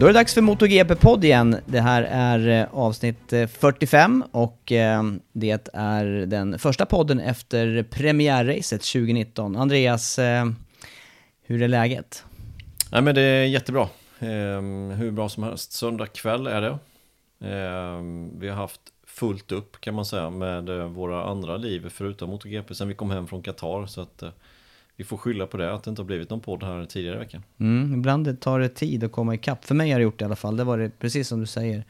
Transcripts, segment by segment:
Då är det dags för MotoGP-podd igen. Det här är eh, avsnitt eh, 45 och eh, det är den första podden efter premiärracet 2019. Andreas, hur är läget? Nej men det är jättebra. Ehm, hur bra som helst. Söndag kväll är det. Ehm, vi har haft fullt upp kan man säga med våra andra liv förutom MotoGP sen vi kom hem från Qatar. Så att eh, vi får skylla på det att det inte har blivit någon podd här tidigare i veckan. Mm, ibland tar det tid att komma ikapp. För mig har det gjort det i alla fall. Det var det precis som du säger.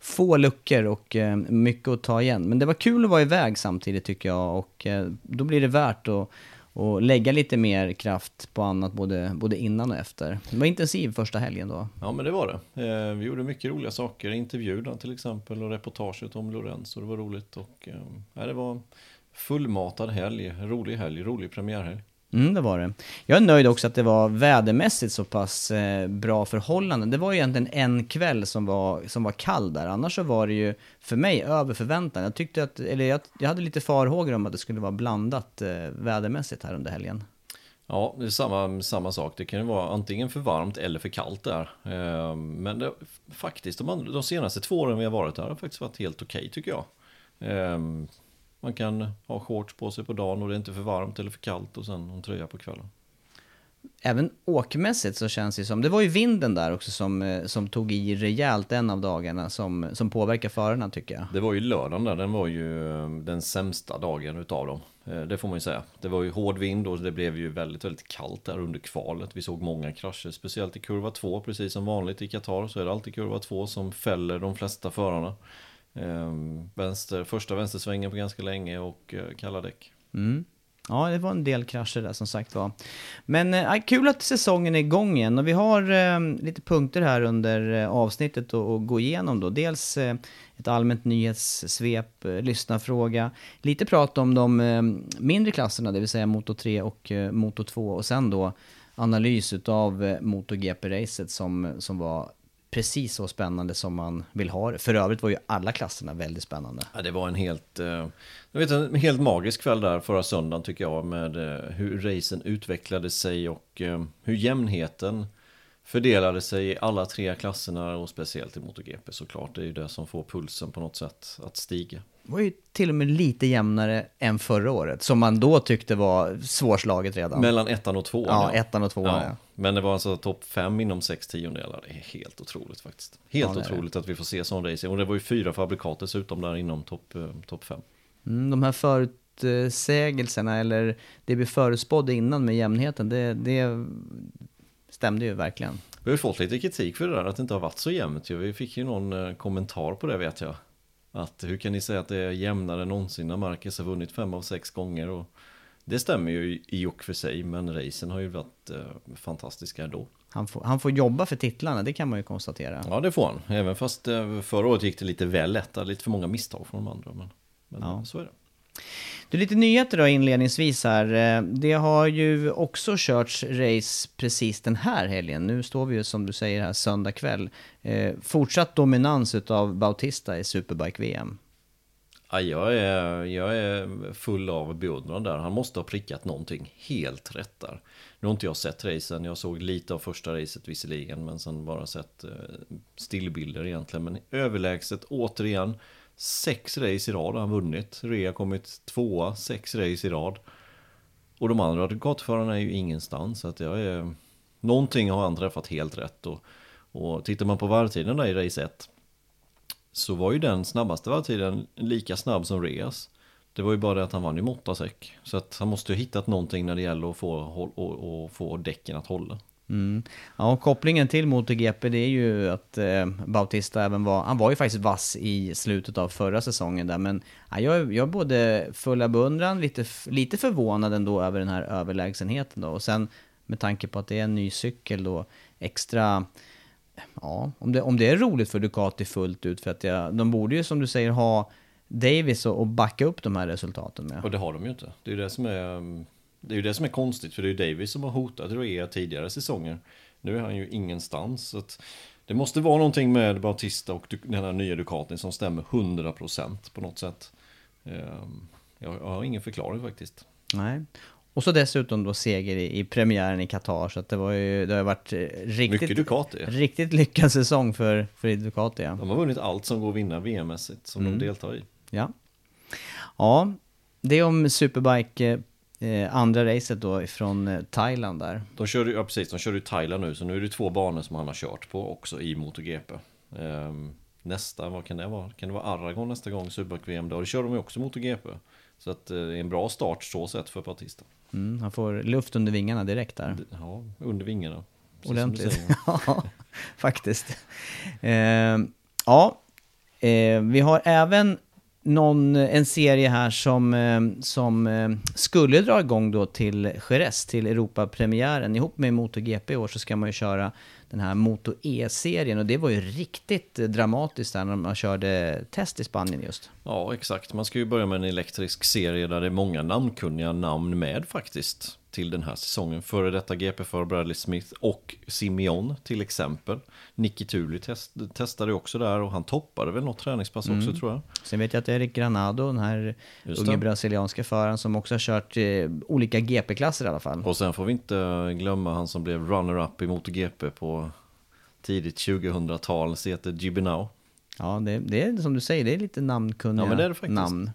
Få luckor och eh, mycket att ta igen. Men det var kul att vara iväg samtidigt tycker jag. Och eh, då blir det värt att och lägga lite mer kraft på annat både, både innan och efter. Det var intensiv första helgen då. Ja men det var det. Eh, vi gjorde mycket roliga saker. Intervjuerna till exempel och reportaget om Lorenzo. Det var roligt och eh, det var fullmatad helg. Rolig helg, rolig premiärhelg. Mm, det var det. Jag är nöjd också att det var vädermässigt så pass eh, bra förhållanden. Det var ju egentligen en kväll som var, som var kall där. Annars så var det ju för mig över förväntan. Jag tyckte att, eller jag, jag hade lite farhågor om att det skulle vara blandat eh, vädermässigt här under helgen. Ja, det är samma, samma sak. Det kan ju vara antingen för varmt eller för kallt där. Eh, men det, faktiskt, de, de senaste två åren vi har varit här har faktiskt varit helt okej okay, tycker jag. Eh, man kan ha shorts på sig på dagen och det är inte för varmt eller för kallt och sen en tröja på kvällen. Även åkmässigt så känns det som, det var ju vinden där också som, eh, som tog i rejält en av dagarna som, som påverkar förarna tycker jag. Det var ju lördagen där, den var ju eh, den sämsta dagen utav dem. Eh, det får man ju säga. Det var ju hård vind och det blev ju väldigt, väldigt kallt där under kvalet. Vi såg många krascher, speciellt i kurva 2, precis som vanligt i Qatar så är det alltid kurva 2 som fäller de flesta förarna. Ehm, vänster, första vänstersvängen på ganska länge och eh, kalla däck. Mm. Ja, det var en del krascher där som sagt var. Men eh, kul att säsongen är igång igen och vi har eh, lite punkter här under eh, avsnittet att gå igenom då. Dels eh, ett allmänt nyhetssvep, eh, lyssnarfråga, lite prat om de eh, mindre klasserna, det vill säga Moto 3 och eh, Moto 2 och sen då analys utav eh, MotoGP-racet som, som var precis så spännande som man vill ha det. För övrigt var ju alla klasserna väldigt spännande. Ja, det var en helt, eh, jag vet, en helt magisk kväll där förra söndagen tycker jag med eh, hur racen utvecklade sig och eh, hur jämnheten fördelade sig i alla tre klasserna och speciellt i MotoGP såklart. Det är ju det som får pulsen på något sätt att stiga. Det var ju till och med lite jämnare än förra året, som man då tyckte var svårslaget redan. Mellan ettan och tvåan. Ja, ettan och tvåan. Ja. Ja. Men det var alltså topp fem inom sex tiondelar. Det är helt otroligt faktiskt. Helt Ja, otroligt att vi får se sån racing. Och det var ju fyra fabrikat dessutom där inom topp eh, top fem. Mm, de här förutsägelserna, eller det vi förutspådde innan med jämnheten, det, det stämde ju verkligen. Vi har ju fått lite kritik för det där, att det inte har varit så jämnt. Vi fick ju någon eh, kommentar på det vet jag. Att hur kan ni säga att det är jämnare än någonsin när Marcus har vunnit fem av sex gånger och Det stämmer ju i och för sig, men racen har ju varit eh, fantastiska ändå. Han får, han får jobba för titlarna, det kan man ju konstatera. Ja, det får han. Även fast eh, förra året gick det lite väl lätt, lite för många misstag från de andra. Men, men Ja. så är det. Du, lite nyheter då inledningsvis här. Eh, Det har ju också körts race precis den här helgen. Nu står vi ju som du säger här söndag kväll. Eh, fortsatt dominans utav Bautista i Superbike-VM. Ja, jag, är, jag är full av beundran där. Han måste ha prickat någonting helt rätt där. Nu har inte jag sett racen. Jag såg lite av första racet visserligen. Men sen bara sett eh, stillbilder egentligen. Men överlägset återigen. Sex race i rad har han vunnit. Rea kommit tvåa, sex race i rad. Och de andra gatuförarna är ju ingenstans. Så att jag är... Någonting har han träffat helt rätt. Och, och tittar man på varvtiden där i race 1 så var ju den snabbaste varvtiden lika snabb som Reas. Det var ju bara det att han vann ju med 8 säck. Så att han måste ju ha hittat någonting när det gäller att få, håll- och, och få däcken att hålla. Mm. Ja, och kopplingen till MotoGP det är ju att eh, Bautista även var, han var ju faktiskt vass i slutet av förra säsongen där, men ja, jag, är- jag är både full av beundran, lite, lite förvånad ändå över den här överlägsenheten då. Och sen med tanke på att det är en ny cykel då, extra, ja, om det, om det är roligt för Ducati fullt ut, för att jag, de borde ju som du säger ha Davis och, och backa upp de här resultaten med. Och det har de ju inte. Det är ju det som är, det är, det som är konstigt. För det är ju Davis som har hotat Rea tidigare säsonger. Nu är han ju ingenstans. Så att det måste vara någonting med Bautista och den här nya Ducatin som stämmer 100% på något sätt. Ehm, jag har ingen förklaring faktiskt. Nej. Och så dessutom då seger i, i premiären i Qatar, så att det, var ju, det har varit eh, riktigt, Ducati. riktigt lyckad säsong för, för Ducati. Ja. De har vunnit allt som går att vinna VM-mässigt som de deltar i. ja. Ja, det är om Superbike, eh, andra racet då från eh, Thailand där. De kör ju, ja precis, de kör ju Thailand nu så nu är det två banor som han har kört på också i MotoGP. Ehm, nästa, vad kan det vara? Kan det vara Aragon nästa gång, Superbike-VM då? Kör de ju också MotoGP. Så att eh, det är en bra start så sett för Bautista. Mm, han får luft under vingarna direkt där. Ja, under vingarna. Ordentligt. ja, faktiskt. Eh, ja, eh, vi har även någon, en serie här som, eh, som eh, skulle dra igång då till Jerez, till Europapremiären. Ihop med MotoGP i år så ska man ju köra den här Moto E-serien och det var ju riktigt eh, dramatiskt där när man körde test i Spanien just. Ja, exakt. Man ska ju börja med en elektrisk serie där det är många namnkunniga namn med faktiskt till den här säsongen. Före detta GP-förare Bradley Smith och Simeon till exempel. Nicky Thuli test, testade också där och han toppade väl något träningspass också tror jag. Sen vet jag att Eric Granado, den här Just unge det. brasilianska föraren som också har kört eh, olika GP-klasser i alla fall. Och sen får vi inte glömma han som blev runner-up i MotoGP på tidigt 2000-tal, så heter Gibinau. Ja, det, det är som du säger, det är lite namnkunniga Ja, men det är det faktiskt. namn.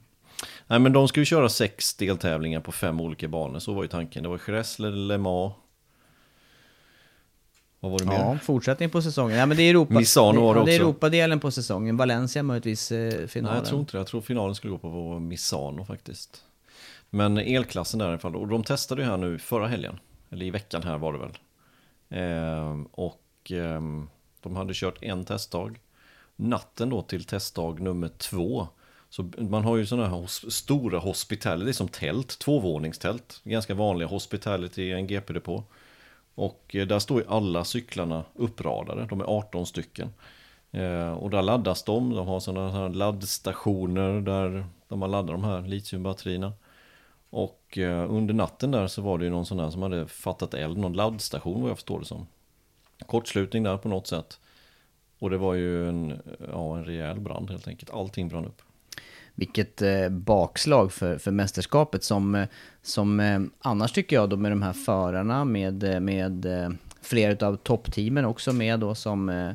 Nej men de ska ju köra sex deltävlingar på fem olika banor, så var ju tanken. Det var Jerez, Le Mans. Vad var det mer? Ja, fortsättning på säsongen. Ja, men det är Europa, Misano var det ja, det är. Europadelen på säsongen. Valencia möjligtvis eh, Nej, finalen. jag tror inte det. Jag tror finalen skulle gå på Misano faktiskt. Men elklassen där i alla fall. Och de testade ju här nu förra helgen. Eller i veckan här var det väl. Ehm, och ehm, de hade kört en testdag. Natten då till testdag nummer två. Så man har ju sådana här hos, stora hospitality som tält, tvåvåningstält. Ganska vanliga hospitality i en GP-depå. Och eh, där står ju alla cyklarna uppradade, de är 18 stycken. Eh, och där laddas de, de har sådana här laddstationer där de har laddat de här litiumbatterierna. Och eh, under natten där så var det ju någon sån här som hade fattat eld, någon laddstation vad jag förstår det som. Kortslutning där på något sätt. Och det var ju en, ja, en rejäl brand helt enkelt, allting brann upp. Vilket eh, bakslag för, för mästerskapet som, eh, som eh, annars tycker jag då med de här förarna med, eh, med eh, flera av toppteamen också med då som eh,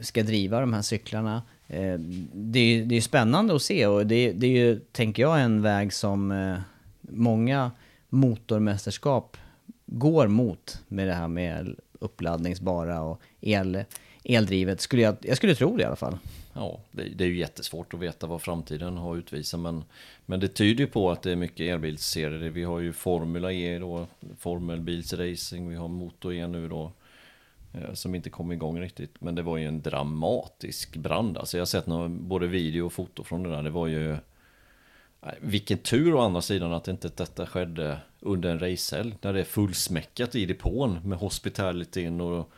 ska driva de här cyklarna. Eh, det, är, det är spännande att se och det, det är ju, tänker jag, en väg som eh, många motormästerskap går mot med det här med uppladdningsbara och el, eldrivet. Skulle jag, jag skulle tro det i alla fall. Ja, det, det är ju jättesvårt att veta vad framtiden har utvisat men, men det tyder ju på att det är mycket elbilsserier. Vi har ju Formula E då, formelbilsracing, vi har Moto E nu då eh, som inte kom igång riktigt. Men det var ju en dramatisk brand. Alltså jag har sett några, både video och foto från det där. Det var ju Vilken tur å andra sidan att inte detta skedde under en racehelg när det är fullsmäckat i depån med hospitalityn och,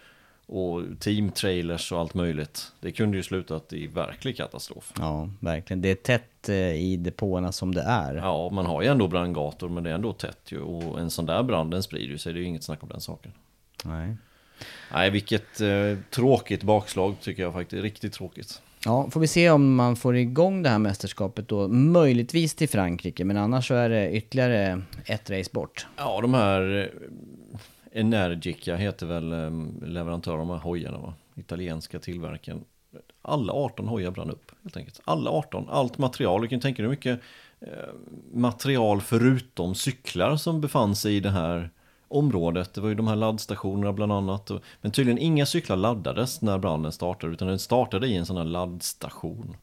och teamtrailers och allt möjligt. Det kunde ju slutat i verklig katastrof. Ja, verkligen. Det är tätt eh, i depåerna som det är. Ja, man har ju ändå brandgator men det är ändå tätt ju och en sån där brand den sprider ju sig, det är ju inget snack om den saken. Nej. Nej, vilket eh, tråkigt bakslag tycker jag faktiskt, riktigt tråkigt. Ja, får vi se om man får igång det här mästerskapet då, möjligtvis till Frankrike, men annars så är det ytterligare ett race bort. Ja, de här Energica heter väl ehm, leverantör av de här hojarna va? Italienska tillverkaren. Alla 18 hojar brann upp helt enkelt. Alla 18, allt material. Du kan tänka dig hur mycket eh, material förutom cyklar som befann sig i det här området. Det var ju de här laddstationerna bland annat. Men tydligen inga cyklar laddades när branden startade utan den startade i en sån här laddstation.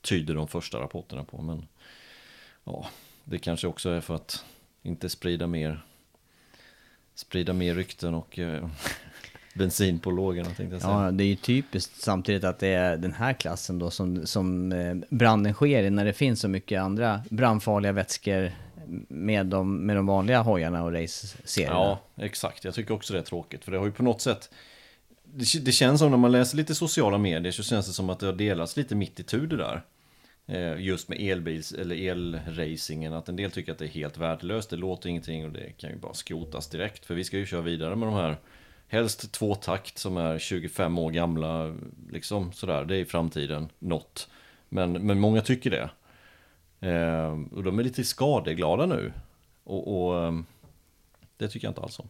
Tyder de första rapporterna på. Men ja, det kanske också är för att inte sprida mer sprida mer rykten och eh, bensin på lågorna tänkte jag säga. Ja, det är ju typiskt samtidigt att det är den här klassen då som, som eh, branden sker i, när det finns så mycket andra brandfarliga vätskor med de, med de vanliga hojarna och race-serierna. Ja, exakt. Jag tycker också det är tråkigt. För det har ju på något sätt... Det, det känns som när man läser lite sociala medier så känns det som att det har delats lite mitt i tur det där. Eh, just med elbils eller elracingen. Att en del tycker att det är helt värdelöst. Det låter ingenting och det kan ju bara skrotas direkt. För vi ska ju köra vidare med de här Helst tvåtakt som är 25 år gamla. Liksom sådär. Det är i framtiden något. Men, men många tycker det. Eh, och de är lite skadeglada nu. Och, och ehm, det tycker jag inte alls om.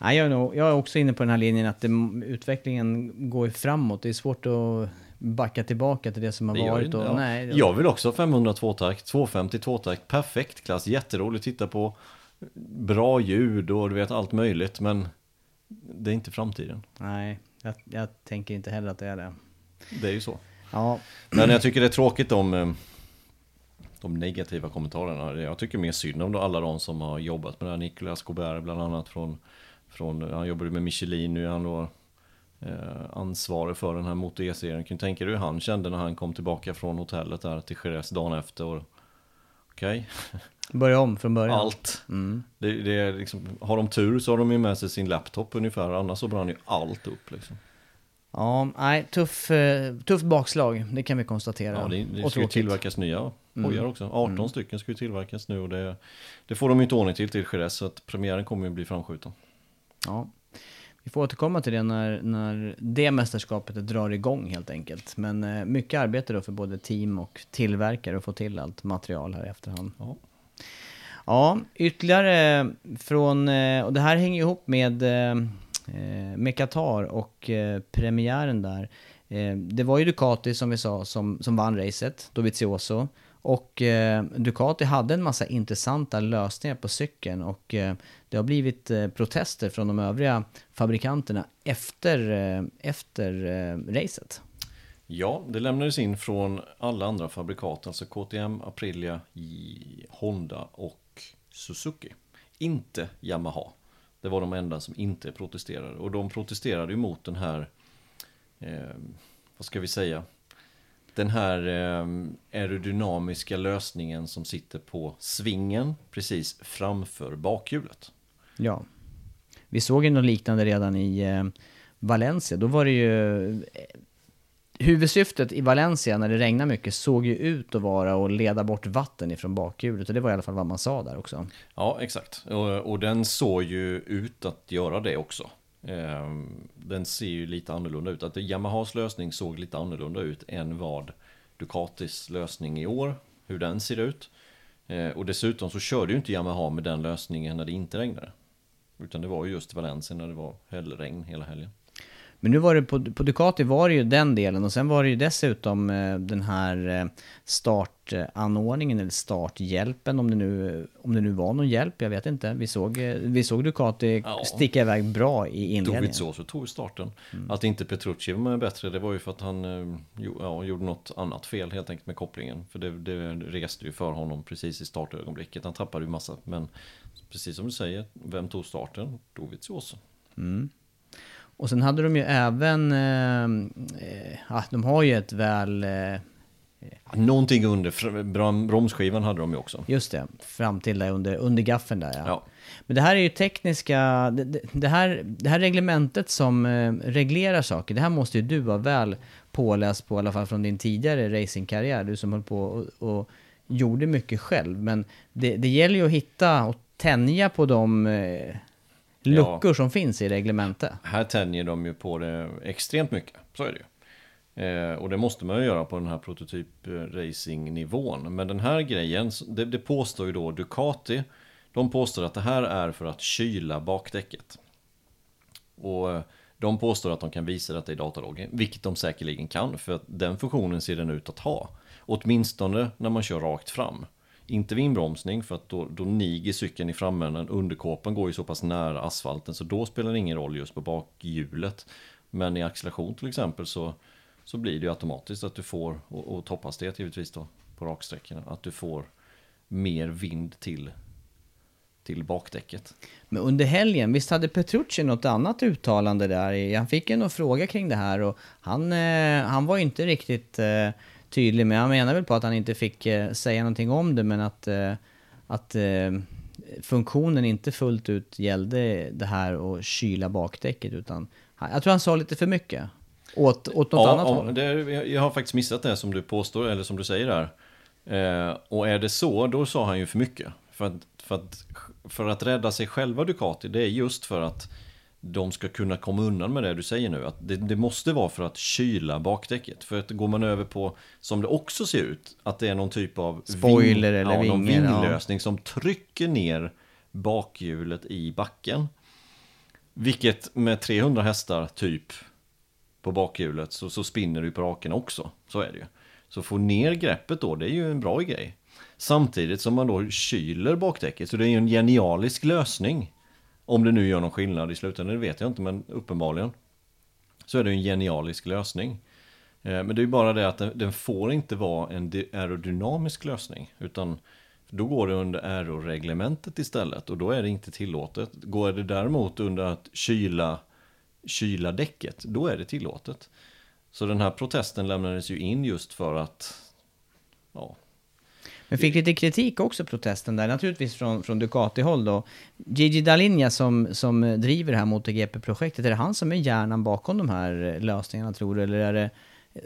Nej, jag, är nog, jag är också inne på den här linjen att det, utvecklingen går framåt. Det är svårt att backa tillbaka till det som har Det varit. Och, ja. nej, det- Jag vill också ha 500 tvåtakt, 250 tvåtakt, perfekt klass, jätteroligt att titta på. Bra ljud och du vet allt möjligt, men det är inte framtiden. nej jag, jag tänker inte heller att det är det. Det är ju så. Ja, Men jag tycker det är tråkigt om eh, de negativa kommentarerna. Jag tycker mer synd om alla de som har jobbat med det här. Nicolas Gobert bland annat från, från han jobbade med Michelin, nu är han då eh, ansvarig för den här Moto E-serien. Kan du tänka dig hur han kände när han kom tillbaka från hotellet där till Jerez dagen efter. Okej, börja om från början. allt. Det, det är liksom, har de tur så har de ju med sig sin laptop ungefär, annars så brann ju allt upp liksom. Ja, nej, tuff, eh, tuff bakslag, det kan vi konstatera. Ja, det, det ska ju tillverkas nya hojar också. 18 stycken ska ju tillverkas nu och det, det får de ju inte ordning till till Jerez så att premiären kommer ju bli framskjuten. Ja. Vi får återkomma till det när, när det mästerskapet drar igång helt enkelt. Men eh, mycket arbete då för både team och tillverkare att få till allt material här i efterhand. Ja. Ja, ytterligare från, eh, och det här hänger ihop med, eh, eh, med Qatar och premiären där. Det var ju Ducati som vi sa som, som vann racet, Dovizioso. Och eh, Ducati hade en massa intressanta lösningar på cykeln och eh, det har blivit eh, protester från de övriga fabrikanterna efter, eh, efter eh, racet. ja, det lämnades in från alla andra fabrikat, alltså KTM, Aprilia, Honda och Suzuki. Inte Yamaha. Det var de enda som inte protesterade. Och de protesterade ju mot den här, eh, vad ska vi säga, den här eh, aerodynamiska lösningen som sitter på svingen precis framför bakhjulet. Ja. Vi såg ju något liknande redan i eh, Valencia. Då var det ju... Eh, huvudsyftet i Valencia när det regnar mycket såg ju ut att vara att leda bort vatten ifrån bakhjulet. Och det var i alla fall vad man sa där också. Ja, exakt. Och, och den såg ju ut att göra det också. Ehm, den ser ju lite annorlunda ut. Att Yamahas lösning såg lite annorlunda ut än vad Ducatis lösning i år, hur den ser ut. Ehm, och dessutom så körde ju inte Yamaha med den lösningen när det inte regnade. Utan det var ju just Valencia när det var hällregn hela helgen. Men nu var det på, på Ducati var det ju den delen och sen var det ju dessutom eh, den här eh, startanordningen eller starthjälpen om det, nu, om det nu var någon hjälp, jag vet inte. Vi såg, eh, vi såg Ducati Ja. sticka iväg bra i inledningen. Dovizioso tog starten. Att inte Petrucci var bättre, det var ju för att han ja, gjorde något annat fel helt enkelt med kopplingen. För det, det reste ju för honom precis i startögonblicket. Han tappade ju massa, men precis som du säger, vem tog starten? Dovizioso. Och sen hade de ju även, eh, eh, ja, de har ju ett väl, eh, Någonting under bromsskivan hade de ju också. Just det, fram till där under, under gaffeln där ja. Ja. Men det här är ju tekniska, det, det- det, här, det här reglementet som eh, reglerar saker, det här måste ju du vara väl påläst på, i alla fall från din tidigare racingkarriär, du som höll på och, och gjorde mycket själv. Men det, det gäller ju att hitta och tänja på de luckor som finns i reglementet. Här tänjer de ju på det extremt mycket, så är det ju. Eh, och det måste man ju göra på den här prototyp eh, racing-nivån. Men den här grejen, det, det påstår ju då Ducati. De påstår att det här är för att kyla bakdäcket. Och eh, de påstår att de kan visa detta i dataloggen, vilket de säkerligen kan, för att den funktionen ser den ut att ha. Åtminstone när man kör rakt fram. Inte vid inbromsning, för att då, då niger cykeln i framänden, underkåpan går ju så pass nära asfalten, så då spelar det ingen roll just på bakhjulet. Men i acceleration till exempel så, så blir det ju automatiskt att du får, och, och topphastighet givetvis då, på raksträckorna, att du får mer vind till, till bakdäcket. Men under helgen, visst hade Petrucci något annat uttalande där? Han fick ju någon fråga kring det här och han, eh, han var ju inte riktigt eh, tydlig, men han menar väl på att han inte fick eh, säga någonting om det, men att, eh, att eh, funktionen inte fullt ut gällde det här att kyla bakdäcket, utan jag tror han sa lite för mycket. Åt, åt något annat ja, håll. Det, jag jag har faktiskt missat det som du påstår, eller som du säger där. Eh, och är det så, då sa han ju för mycket. För att, för, att, för att rädda sig själva Ducati, det är just för att de ska kunna komma undan med det du säger nu. Att det, det måste vara för att kyla bakdäcket. För att går man över på, som det också ser ut, att det är någon typ av Spoiler eller ja, någon vingar, ja. vinglösning som trycker ner bakhjulet i backen. Vilket med 300 hästar typ på bakhjulet så, så spinner du på raken också. Så är det ju. Så få ner greppet då, det är ju en bra grej. Samtidigt som man då kyler bakdäcket. Så det är ju en genialisk lösning. Om det nu gör någon skillnad i slutändan, det vet jag inte, men uppenbarligen. Så är det en genialisk lösning. Eh, men det är ju bara det att den, den får inte vara en aerodynamisk lösning. Utan då går det under aeroreglementet istället. Och då är det inte tillåtet. Går det däremot under att kyla, kyla däcket, då är det tillåtet. Så den här protesten lämnades ju in just för att ja, men fick lite kritik också, protesten där, naturligtvis från, från Ducati-håll då. Gigi Dall'Igna som, som driver det här MotoGP-projektet, är det han som är hjärnan bakom de här eh, lösningarna tror du? Eller är det eh,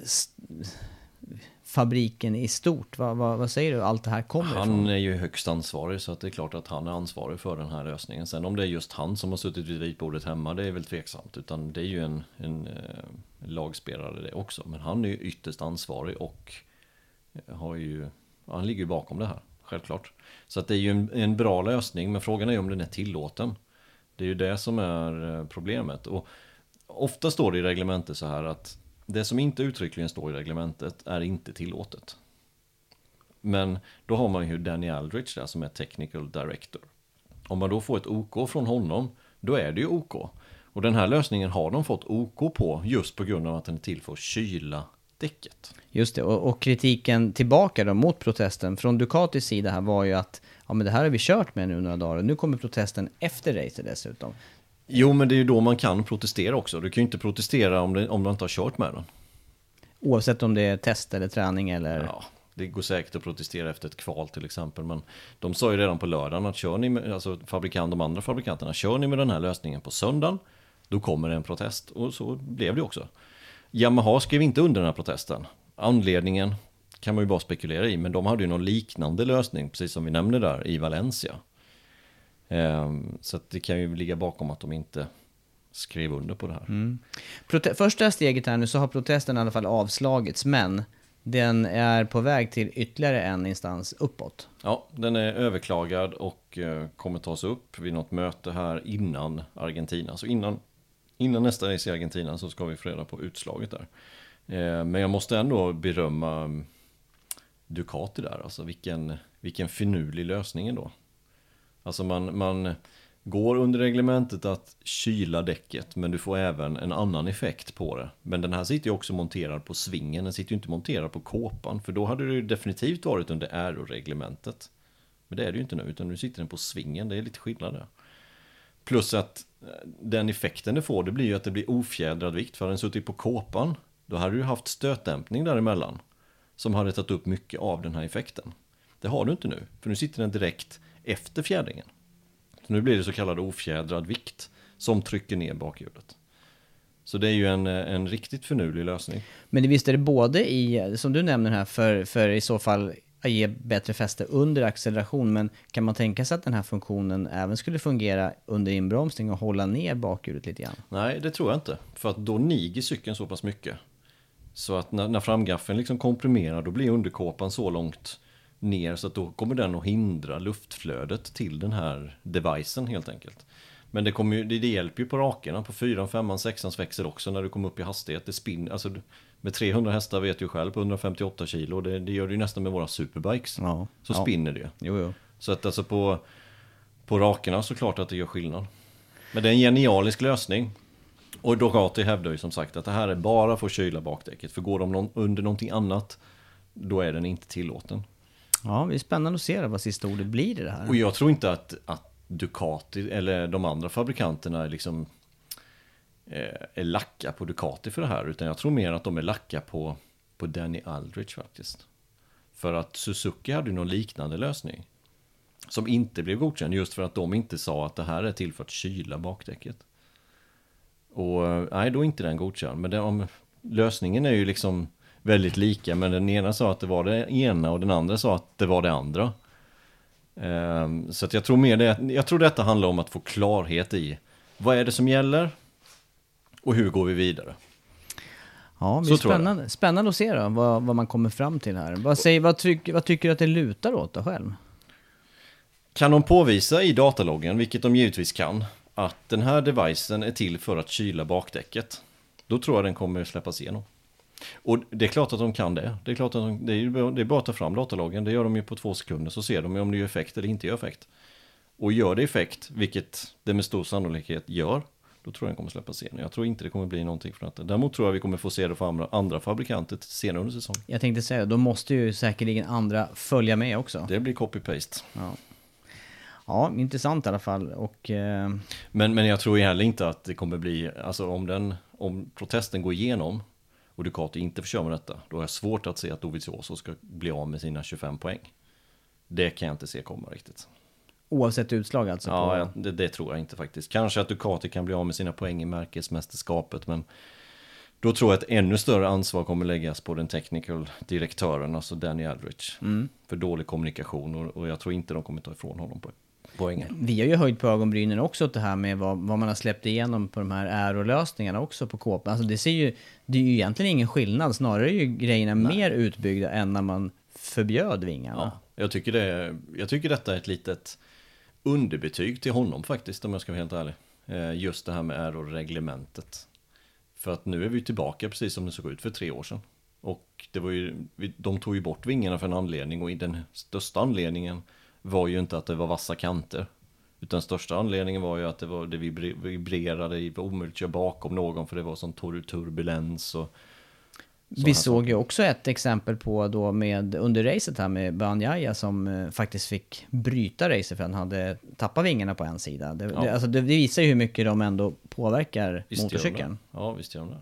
fabriken i stort? Vad, vad, vad säger du, allt det här kommer Han ifrån? är ju högst ansvarig så att det är klart att han är ansvarig för den här lösningen. Sen om det är just han som har suttit vid ritbordet hemma det är väl tveksamt. Utan det är ju en, en, eh, lagspelare det också. Men han är ju ytterst ansvarig och har ju, ja, han ligger ju bakom det här. Självklart. Så att det är ju en, en bra lösning men frågan är ju om den är tillåten. Det är ju det som är eh, problemet. Och ofta står det i reglementet så här att det som inte uttryckligen står i reglementet är inte tillåtet. Men då har man ju Danny Aldrich där som är technical director. Om man då får ett OK från honom, då är det ju OK. Och den här lösningen har de fått OK på just på grund av att den är till för att kyla däcket. Just det, och, och kritiken tillbaka då mot protesten från Ducatis sida här var ju att ja men det här har vi kört med nu några dagar och nu kommer protesten efter racet dessutom. Jo, men det är ju då man kan protestera också. Du kan ju inte protestera om, det, om du inte har kört med den. Oavsett om det är test eller träning eller... Ja, det går säkert att protestera efter ett kval till exempel. Men de sa ju redan på lördagen att kör ni med, alltså fabrikant, de andra fabrikanterna, kör ni med den här lösningen på söndagen, då kommer det en protest. Och så blev det också. Yamaha skrev inte under den här protesten. Anledningen kan man ju bara spekulera i, men de hade ju någon liknande lösning, precis som vi nämnde där, i Valencia. Ehm, så det kan ju ligga bakom att de inte skrev under på det här. Prote- första steget här nu så har protesten i alla fall avslagits, men den är på väg till ytterligare en instans uppåt. Ja, den är överklagad och eh, kommer tas upp vid något möte här innan Argentina. Så innan, innan nästa race i Argentina så ska vi få reda på utslaget där. Eh, men jag måste ändå berömma mm, Ducati där, alltså vilken, vilken finurlig lösning ändå. Alltså man, man går under reglementet att kyla däcket men du får även en annan effekt på det. Men den här sitter ju också monterad på svingen, den sitter ju inte monterad på kåpan för då hade det ju definitivt varit under aeroreglementet. Men det är det ju inte nu utan nu sitter den på svingen, det är lite skillnad där. Plus att den effekten det får det blir ju att det blir ofjädrad vikt för hade den suttit på kåpan då hade du haft stötdämpning däremellan. som hade tagit upp mycket av den här effekten. Det har du inte nu, för nu sitter den direkt efter fjädringen. Så nu blir det så kallad ofjädrad vikt som trycker ner bakhjulet. Så det är ju en, en riktigt förnulig lösning. Men visst är det både i, som du nämner här, för, för i så fall att ge bättre fäste under acceleration, men kan man tänka sig att den här funktionen även skulle fungera under inbromsning och hålla ner bakhjulet lite grann? Nej, det tror jag inte. För att då niger cykeln så pass mycket. Så att när, när framgaffeln liksom komprimerar, då blir underkåpan så långt ner så att då kommer den att hindra luftflödet till den här devicen helt enkelt. Men det, kommer ju, det, det hjälper ju på rakerna, på 4, 5, 6 växel också när du kommer upp i hastighet. Det spinner, alltså med 300 hästar vet du själv på 158 kilo, det, det gör det ju nästan med våra superbikes. Ja. Så Ja. spinner det ju. Jo, jo. Så att alltså på, på rakerna så klart att det gör skillnad. Men det är en genialisk lösning. Och Ducati hävdar ju som sagt att det här är bara för att kyla bakdäcket. För går de någon, under någonting annat, då är den inte tillåten. Ja, det är spännande att se vad sista ordet blir i det här. Och jag tror inte att, att Ducati eller de andra fabrikanterna liksom Eh, är lacka på Ducati för det här. Utan jag tror mer att de är lacka på, på Danny Aldrich faktiskt. För att Suzuki hade ju någon liknande lösning. Som inte blev godkänd just för att de inte sa att det här är till för att kyla bakdäcket. Och eh, nej, då är inte den godkänd. Men det, om, lösningen är ju liksom väldigt lika. Men den ena sa att det var det ena och den andra sa att det var det andra. Um, Så att jag tror mer det, jag tror detta handlar om att få klarhet i vad är det som gäller och hur går vi vidare. Ja, det blir spännande, spännande att se då, vad, vad man kommer fram till här. Vad, säger, vad, tyck, vad tycker du att det lutar åt då själv? Kan de påvisa i dataloggen, vilket de givetvis kan, att den här devicen är till för att kyla bakdäcket, då tror jag den kommer släppas igenom. Och det är klart att de kan det. Det är klart att de, det är, det är bara att ta fram dataloggen, det gör de ju på två sekunder, så ser de ju om det gör effekt eller inte gör effekt. Och gör det effekt, vilket det med stor sannolikhet gör, då tror jag den kommer släppas igenom. Jag tror inte det kommer bli någonting från detta. Däremot tror jag vi kommer få se det för andra, andra fabrikanter senare under säsongen. Jag tänkte säga, då måste ju säkerligen andra följa med också. Det blir copy-paste. Ja, intressant i alla fall. Och eh, Men, men jag tror ju heller inte att det kommer bli, alltså om, den, om protesten går igenom och Ducati inte får köra med detta, då är det svårt att se att Dovizioso ska bli av med sina 25 poäng. Det kan jag inte se komma riktigt. Oavsett utslag alltså? Ja, på, det, det tror jag inte faktiskt. Kanske att Ducati kan bli av med sina poäng i märkesmästerskapet, men då tror jag att ännu större ansvar kommer läggas på den technical direktören, alltså Danny Aldrich. För dålig kommunikation och, och jag tror inte de kommer ta ifrån honom po- poängen. Vi har ju höjt på ögonbrynen också åt det här med vad, vad man har släppt igenom på de här aerolösningarna också på kåpan. Alltså det ser ju, det är ju egentligen ingen skillnad, snarare är ju grejerna mer utbyggda än när man förbjöd vingarna. Ja, jag tycker, det, jag tycker detta är ett litet underbetyg till honom faktiskt, om jag ska vara helt ärlig. Eh, just det här med aeroreglementet. För att nu är vi tillbaka precis som det såg ut för tre år sedan. Och det var ju, de tog ju bort vingarna för en anledning och den största anledningen var ju inte att det var vassa kanter. Utan största anledningen var ju att det, var, det vibrerade, det var omöjligt att köra bakom någon för det var sån turbulens och vi såg ju också ett exempel på då med under racet här med Banjaya som eh, faktiskt fick bryta racet för han hade tappat vingarna på en sida. Det, Ja. det, alltså det, visar ju hur mycket de ändå påverkar Visst motorcykeln. Ja, visst gör de det.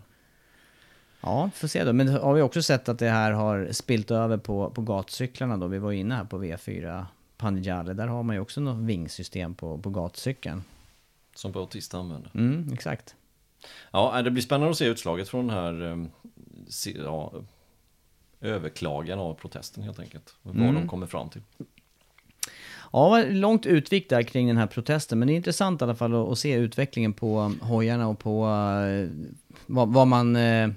Ja, får se då. Men har vi också sett att det här har spilt över på, på gatcyklarna då? Vi var inne här på V4 Panigale. Där har man ju också något vingsystem på, på gatcykeln. Som Bautista använder. Mm, exakt. Ja, det blir spännande att se utslaget från den här eh, se- ja, överklagan av protesten helt enkelt. Vad de kommer fram till. Ja, långt utvikt där kring den här protesten. Men det är intressant i alla fall att, att se utvecklingen på hojarna och på eh, vad, vad man eh,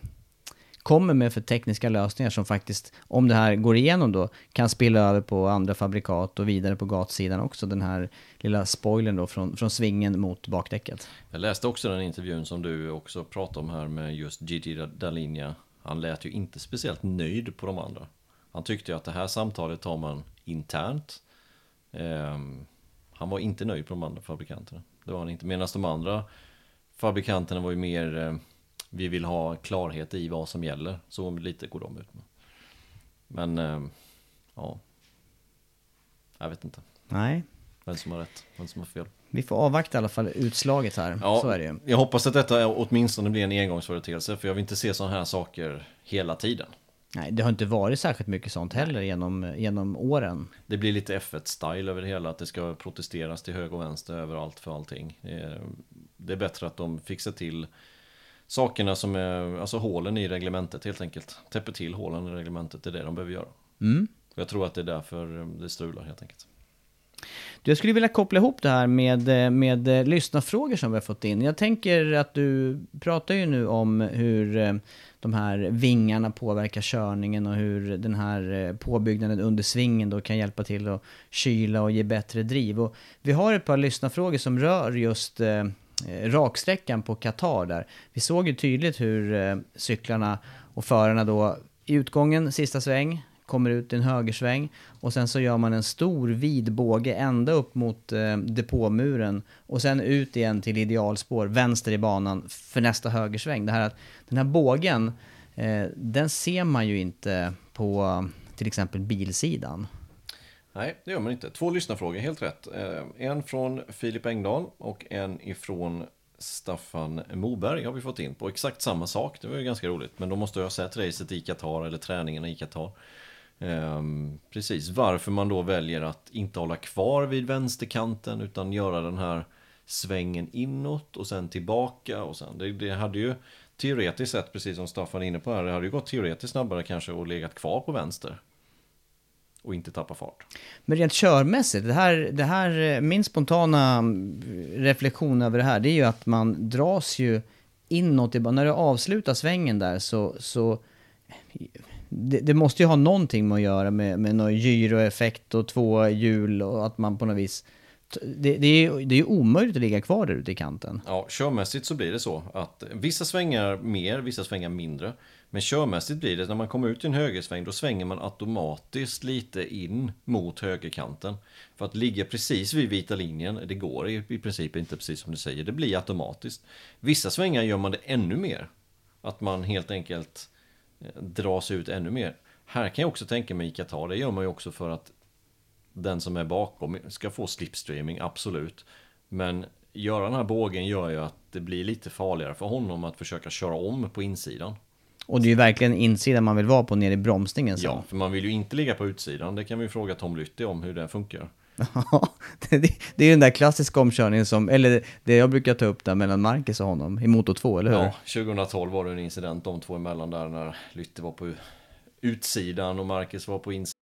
kommer med för tekniska lösningar som faktiskt, om det här går igenom då, kan spilla över på andra fabrikat och vidare på gatsidan också. Den här lilla spoilern då från, från svingen mot bakdäcket. Jag läste också den intervjun som du också pratade om här med just Gigi Dall'Igna. Han lät ju inte speciellt nöjd på de andra. Han tyckte ju att det här samtalet tar man internt. Eh, han var inte nöjd på de andra fabrikanterna. Det var han inte. Medan de andra fabrikanterna var ju mer eh, vi vill ha klarhet i vad som gäller. Så lite går de ut med. Men ehm, ja. Jag vet inte. Nej, Vem som har rätt, vem som har fel. vi får avvakta i alla fall utslaget här. Ja, Så är det ju. Jag hoppas att detta åtminstone blir en engångsföreteelse för jag vill inte se sådana här saker hela tiden. Nej, det har inte varit särskilt mycket sånt heller genom, genom åren. Det blir lite F1-style över det hela, att det ska protesteras till höger och vänster överallt för allting. Det är, det är bättre att de fixar till sakerna som är, alltså hålen i reglementet helt enkelt. Täpper till hålen i reglementet, det är det de behöver göra. Mm. Jag tror att det är därför det strular helt enkelt. Jag skulle vilja koppla ihop det här med, med eh, lyssnarfrågor som vi har fått in. Jag tänker att du pratar ju nu om hur eh, de här vingarna påverkar körningen och hur den här eh, påbyggnaden under svingen då kan hjälpa till att kyla och ge bättre driv. Och vi har ett par lyssnarfrågor som rör just Eh, raksträckan på Qatar där. Vi såg ju tydligt hur eh, cyklarna och förarna då i utgången, sista sväng, kommer ut i en högersväng och sen så gör man en stor vid båge ända upp mot eh, depåmuren och sen ut igen till idealspår, vänster i banan för nästa högersväng. Det här att den här bågen, eh, den ser man ju inte på till exempel bilsidan. Nej, det gör man inte. Två lyssnarfrågor, helt rätt. Eh, en från Filip Engdahl och en ifrån Staffan Moberg har vi fått in på exakt samma sak. Det var ju ganska roligt. Men då måste jag ha sett racet i Qatar eller träningen i Qatar. Ehm, precis, varför man då väljer att inte hålla kvar vid vänsterkanten utan göra den här svängen inåt och sen tillbaka och sen det, det hade ju teoretiskt sett, precis som Staffan är inne på här, det hade ju gått teoretiskt snabbare kanske och legat kvar på vänster och inte tappa fart. Men rent körmässigt, det här, det här, min spontana reflektion över det här, det är ju att man dras ju inåt, när du avslutar svängen där så, så det, det, måste ju ha någonting med att göra med, med någon gyroeffekt och två hjul och att man på något vis det, det, är ju det är omöjligt att ligga kvar där ute i kanten. Ja, körmässigt så blir det så att vissa svängar mer, vissa svängar mindre. Men körmässigt blir det, när man kommer ut i en högersväng, då svänger man automatiskt lite in mot högerkanten. För att ligga precis vid vita linjen, det går i, i princip inte precis som du säger, det blir automatiskt. Vissa svängar gör man det ännu mer. Att man helt enkelt eh, dras ut ännu mer. Här kan jag också tänka mig i Qatar, det gör man ju också för att den som är bakom ska få slipstreaming, absolut. Men göra den här bågen gör ju att det blir lite farligare för honom att försöka köra om på insidan. Och det är ju verkligen insidan man vill vara på nere i bromsningen sen. Ja, för man vill ju inte ligga på utsidan. Det kan vi fråga Tom Lytti om hur det funkar. Ja, det, är ju den där klassiska omkörningen som, eller det jag brukar ta upp där mellan Marcus och honom i Moto 2, eller hur? Ja, 2012 var det en incident de två emellan där när Lytti var på utsidan och Marcus var på insidan.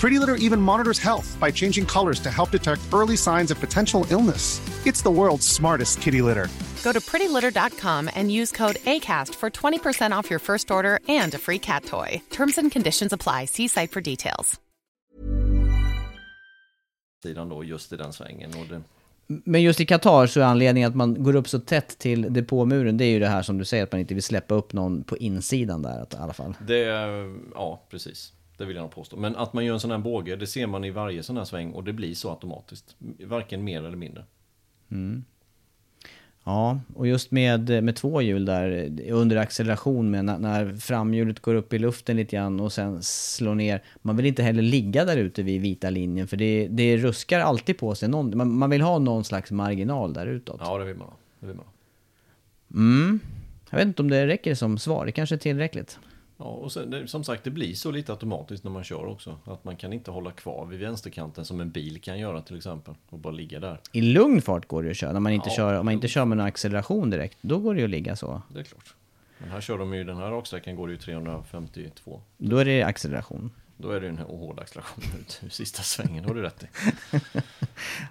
Pretty Litter even monitors health by changing colors to help detect early signs of potential illness. It's the world's smartest kitty litter. Go to prettylitter.com and use code ACAST for 20% off your first order and a free cat toy. Terms and conditions apply. See site for details. Sidan då, just i den svängen. Och det... Men just i Qatar så är anledningen att man går upp så tätt till depåmuren, det är ju det här som du säger, att man inte vill släppa upp någon på insidan där i alla fall. Det, ja precis. Det vill jag nog påstå. Men att man gör en sån här båge, det ser man i varje sån här sväng och det blir så automatiskt. Varken mer eller mindre. Mm. Ja, och just med, med två hjul där under acceleration med när, när framhjulet går upp i luften lite grann och sen slår ner. Man vill inte heller ligga där ute vid vita linjen för det, det ruskar alltid på sig. Någon, man, man vill ha någon slags marginal där utåt. Ja, det vill man ha. Det vill man ha. Mm. Jag vet inte om det räcker som svar, det kanske är tillräckligt. Ja, och sen, det, som sagt, det blir så lite automatiskt när man kör också. Att man kan inte hålla kvar vid vänsterkanten som en bil kan göra till exempel. Och bara ligga där. I lugn fart går det att köra, när man inte Ja, kör, om man inte kör med någon acceleration direkt, då går det att ligga så. Det är klart. Men här kör de ju, den här raksträckan går det ju 352. Då är det acceleration. Då är det ju en hård acceleration ut ur sista svängen, har du rätt i.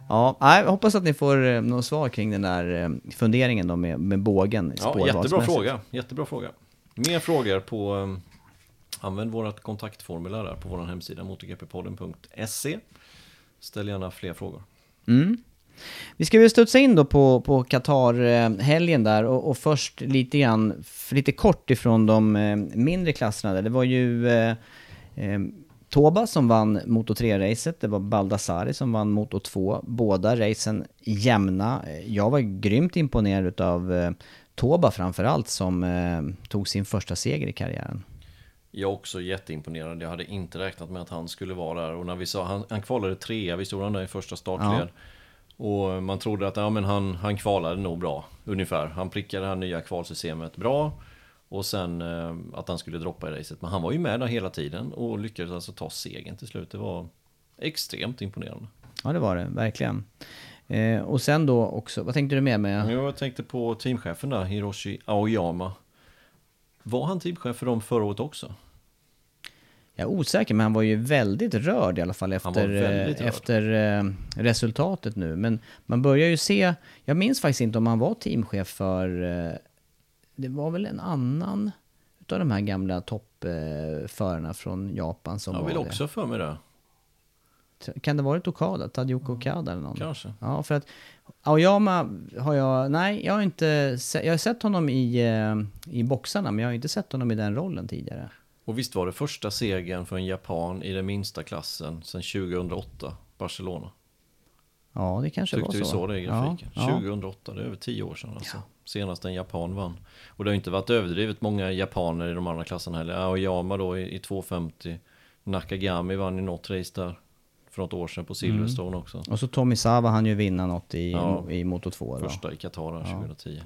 Ja, jag hoppas att ni får eh, något svar kring den där eh, funderingen då med, med bågen. Ja, jättebra fråga. Jättebra fråga. Mer frågor på... um, Använd vårt kontaktformulär där på vår hemsida motorgppodden.se. Ställ gärna fler frågor. Mm. Vi ska väl studsa in då på, på Qatar-helgen där och, och först lite grann, lite kort ifrån de eh, mindre klasserna där. Det var ju eh, eh, Toba som vann Moto 3-racet, det var Baldassari som vann Moto 2. Båda racen jämna. Jag var grymt imponerad av eh, Toba framförallt som eh, tog sin första seger i karriären. Jag är också jätteimponerad. Jag hade inte räknat med att han skulle vara där. Och när vi sa, han, han kvalade trea, vi stod han där i första startled. Och man trodde att ja, men han, han kvalade nog bra, ungefär. Han prickade det här nya kvalsystemet bra. Och sen eh, att han skulle droppa i racet. Men han var ju med där hela tiden och lyckades alltså ta segern till slut. Det var extremt imponerande. Ja, det var det, verkligen. Eh, och sen då också, vad tänkte du med med? Jag tänkte på teamchefen där, Hiroshi Aoyama. Var han teamchef för dem förra året också? Jag är osäker, men han var ju väldigt rörd i alla fall var efter, eh, efter eh, resultatet nu. Men man börjar ju se, jag minns faktiskt inte om han var teamchef för, eh, det var väl en annan utav de här gamla toppförarna från Japan som Jag var vill det. också för mig det. Kan det varit Okada? Tadjoko Okada eller någon? Kanske. Ja, för att Aoyama har jag, nej, jag har inte sett, jag har sett honom i, eh, i boxarna, men jag har inte sett honom i den rollen tidigare. Och visst var det första segern för en japan i den minsta klassen sedan 2008, Barcelona. Ja, det kanske Tyckte var så. vi så det i grafiken. Ja, ja. 2008, det är över 10 år sedan alltså. Senast en japan vann. Och det har inte varit överdrivet många japaner i de andra klasserna heller. Aoyama då i, i 250. Nakagami vann i något race där. För något år sedan på Silverstone också. Och så Tommy Sava han ju vinna något i, Ja. i Moto 2 då. Första i Qatar där 2010.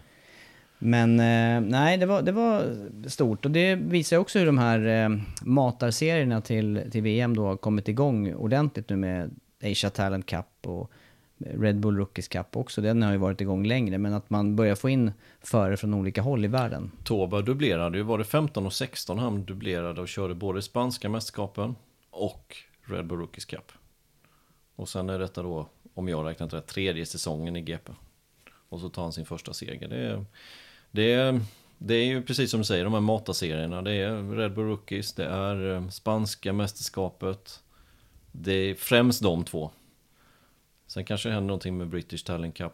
Men eh, nej, det var, det var stort. Och det visar också hur de här eh, matarserierna till, till VM då har kommit igång ordentligt nu med Asia Talent Cup och Red Bull Rookies Cup också. Den har ju varit igång längre, men att man börjar få in förare från olika håll i världen. Toba dubblerade ju, var det 15 och 16 han dubblerade och körde både spanska mästerskapen och Red Bull Rookies Cup. Och sen är detta då, om jag räknat rätt, tredje säsongen i GP. Och så tar han sin första seger. Det är, det är, det är ju precis som du säger, de här matarserierna. Det är Red Bull Rookies, det är eh, spanska mästerskapet. Det är främst de två. Sen kanske det händer någonting med British Talent Cup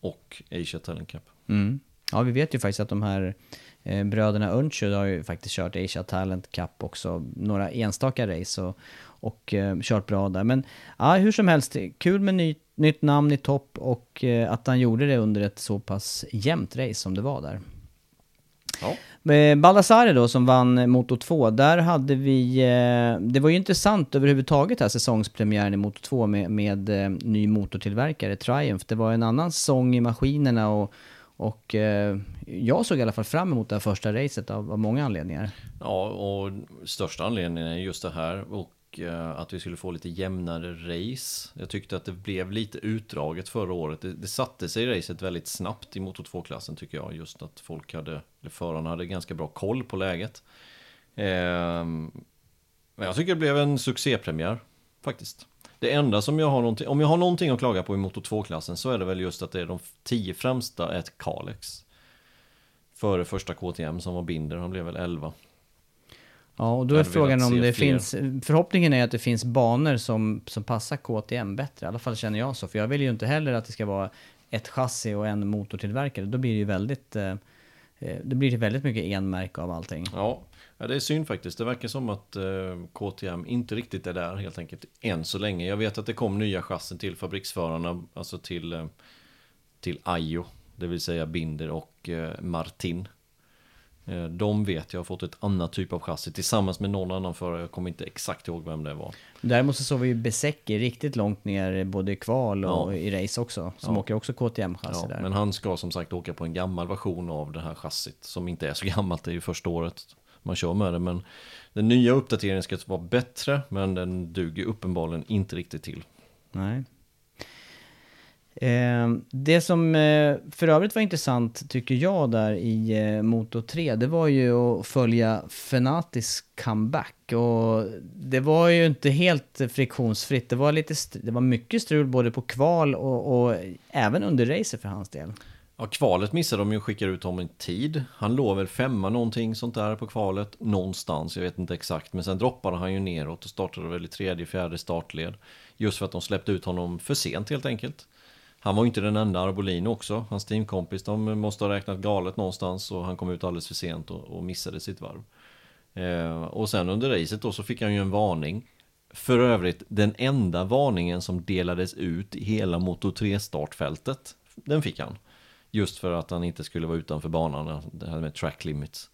och Asia Talent Cup. Mm. Ja, vi vet ju faktiskt att de här eh, bröderna Unchu har ju faktiskt kört Asia Talent Cup också, några enstaka race och, och eh, kört bra där. Men ja, hur som helst, kul med ny, nytt namn i topp och eh, att han gjorde det under ett så pass jämnt race som det var där. Ja. Baldassare då som vann Moto 2, där hade vi, det var ju intressant överhuvudtaget här säsongspremiären i Moto 2 med, med ny motortillverkare Triumph. Det var en annan sång i maskinerna och, och eh, jag såg i alla fall fram emot det här första racet av, av många anledningar. Ja, och största anledningen är just det här och eh, att vi skulle få lite jämnare race. Jag tyckte att det blev lite utdraget förra året. Det, det satte sig i racet väldigt snabbt i Moto 2-klassen tycker jag. Just att folk hade, eller förarna hade ganska bra koll på läget. Eh, men jag tycker det blev en succépremiär faktiskt. Det enda som jag har någonting, om jag har någonting att klaga på i Moto 2-klassen så är det väl just att det är de tio främsta är ett Kalex. Före första KTM som var Binder, han blev väl 11. Ja, och då är frågan om det fler. finns, förhoppningen är att det finns banor som, som passar KTM bättre. I alla fall känner jag så, för jag vill ju inte heller att det ska vara ett chassi och en motortillverkare. Då blir det ju väldigt, eh, eh, det blir det väldigt mycket enmärke av allting. Ja, ja, det är synd faktiskt. Det verkar som att eh, KTM inte riktigt är där helt enkelt än så länge. Jag vet att det kom nya chassin till fabriksförarna, alltså till, eh, till Ajo, det vill säga Binder och eh, Martin. De vet jag har fått ett annat typ av chassi tillsammans med någon annan förare. Jag kommer inte exakt ihåg vem det var. Däremot så såg vi ju Besecki riktigt långt ner både i kval och Ja. i race också. Som Ja. åker också KTM-chassi Ja, där. men han ska som sagt åka på en gammal version av det här chassit som inte är så gammalt, det är ju första året man kör med det. Men den nya uppdateringen ska vara bättre, men den duger uppenbarligen inte riktigt till. Nej. Eh, det som eh, för övrigt var intressant tycker jag där i eh, Moto 3, det var ju att följa Fenatis comeback. Och det var ju inte helt friktionsfritt. Det var, lite det var mycket strul både på kval och, och även under racet för hans del. Ja, kvalet missade de ju och skickade ut honom i tid. Han låg väl femma någonting sånt där på kvalet, någonstans, jag vet inte exakt. Men sen droppade han ju neråt och startade väl i tredje, fjärde startled. Just för att de släppte ut honom för sent helt enkelt. Han var ju inte den enda Arbolino också. Hans teamkompis, de måste ha räknat galet någonstans och han kom ut alldeles för sent och, och missade sitt varv. Eh, och sen under racet då så fick han ju en varning. För övrigt den enda varningen som delades ut i hela Moto 3 startfältet. Den fick han. Just för att han inte skulle vara utanför banan, det här med track limits.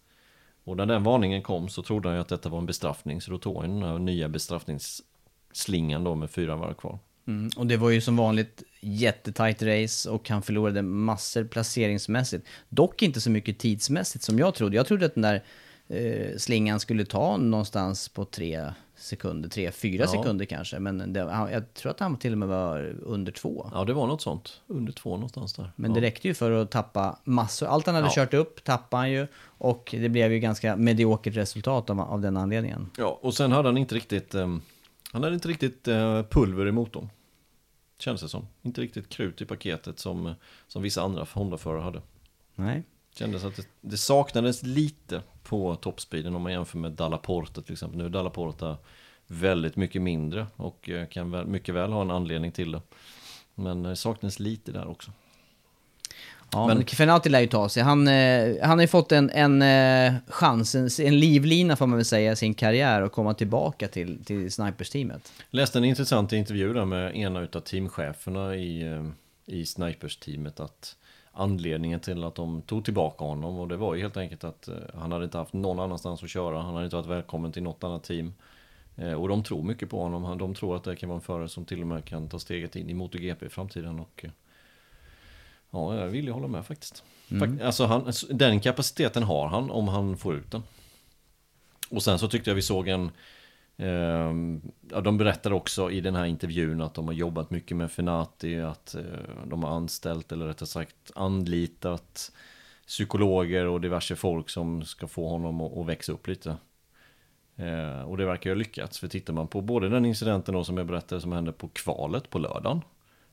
Och när den varningen kom så trodde han ju att detta var en bestraffning, så då tog han den här nya bestraffningsslingan då med fyra varv kvar. Mm, och det var ju som vanligt jättetajt race och han förlorade massor placeringsmässigt. Dock inte så mycket tidsmässigt som jag trodde. Jag trodde att den där eh, slingan skulle ta någonstans på tre sekunder, tre, fyra Ja. sekunder kanske. Men det, han, jag tror att han till och med var under två. Ja, det var något sånt. Under två någonstans där. Men ja. det räckte ju för att tappa massor. Allt han hade Ja. kört upp tappade han ju. Och det blev ju ganska mediokert resultat av, av den anledningen. Ja, och sen hade han inte riktigt ehm, Han hade inte riktigt eh, pulver i motorn Känns det som Inte riktigt krut i paketet som, som vissa andra Honda-förare hade Nej. Kändes att det, det saknades lite på toppspeeden om man jämför med Dallaporta till exempel Nu är Dallaporta väldigt mycket mindre och eh, kan väl, mycket väl ha en anledning till det Men det saknades lite där också Ja, Men- men Fenati lär ju ta sig. Han, eh, han har ju fått en, en eh, chans, en, en livlina får man väl säga, i sin karriär och komma tillbaka till, till Snipers-teamet. läste en intressant intervju där med ena utav teamcheferna i, eh, i Snipers-teamet att anledningen till att de tog tillbaka honom och det var ju helt enkelt att eh, han hade inte haft någon annanstans att köra, han hade inte varit välkommen till något annat team. Eh, Och de tror mycket på honom, de tror att det kan vara en förare som till och med kan ta steget in i MotoGP i framtiden och eh, Ja, jag vill ju hålla med faktiskt. Fak- Alltså han, den kapaciteten har han om han får ut den. Och sen så tyckte jag vi såg en Ehm, ja, De berättar också i den här intervjun att de har jobbat mycket med Fenati Att eh, de har anställt eller rättare sagt anlitat Psykologer och diverse folk som ska få honom att, växa upp lite. Ehm, och det verkar ju ha lyckats För tittar man på både den incidenten då som jag berättade som hände på kvalet på lördagen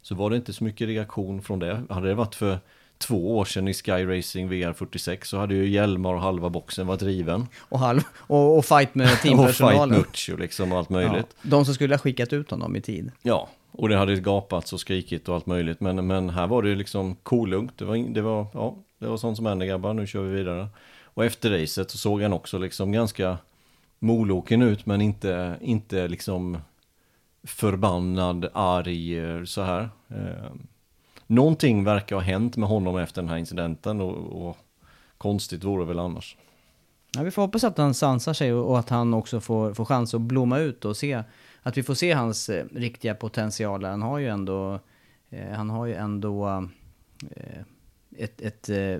Så var det inte så mycket reaktion från det. Hade det varit för två år sedan i Sky Racing VR46 så hade ju hjälmar och halva boxen varit riven Och, halv, och, och fight med och fight teampersonalen. liksom och allt möjligt. Ja, de som skulle ha skickat ut honom i tid. Ja, och det hade gapats och skrikit och allt möjligt. Men, men här var det liksom kolugnt. Det var, det var, ja, det var sånt som hände grabbar, nu kör vi vidare. Och efter racet så såg han också liksom ganska moloken ut, men inte, inte liksom förbannad, arg eh, så här. Någonting verkar ha hänt med honom efter den här incidenten och, och konstigt vore väl annars. Ja, vi får hoppas att han sansar sig och, och att han också får, får chans att blomma ut och se att vi får se hans eh, riktiga potential. Han har ju ändå, eh, han har ju ändå eh, ett, ett eh,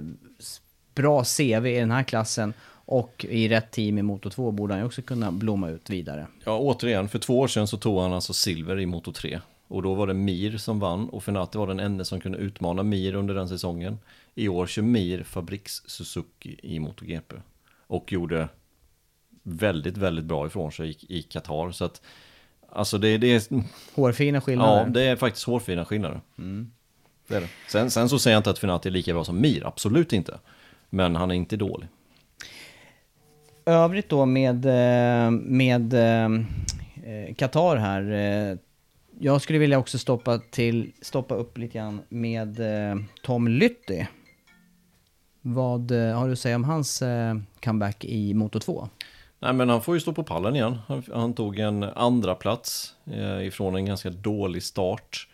bra CV i den här klassen och i rätt team i Moto 2 borde han ju också kunna blomma ut vidare. Ja, återigen, för två år sedan så tog han alltså silver i Moto 3. Och då var det Mir som vann och Fenati var den enda som kunde utmana Mir under den säsongen. I år kör Mir Fabriks Suzuki i MotoGP. Och gjorde väldigt, väldigt bra ifrån sig i, Qatar. Så att, alltså det, det är... Hårfina skillnader. Ja, det är faktiskt hårfina skillnader. Det är det. Sen, sen så säger jag inte att Fenati är lika bra som Mir, absolut inte. Men han är inte dålig. övrigt då med, eh, med eh, Qatar här. Jag skulle vilja också stoppa, till, stoppa upp lite grann med eh, Tom Lytty. Vad eh, har du att säga om hans eh, comeback i Moto 2? Nej men han får ju stå på pallen igen. Han, han tog en andra plats eh, ifrån en ganska dålig start.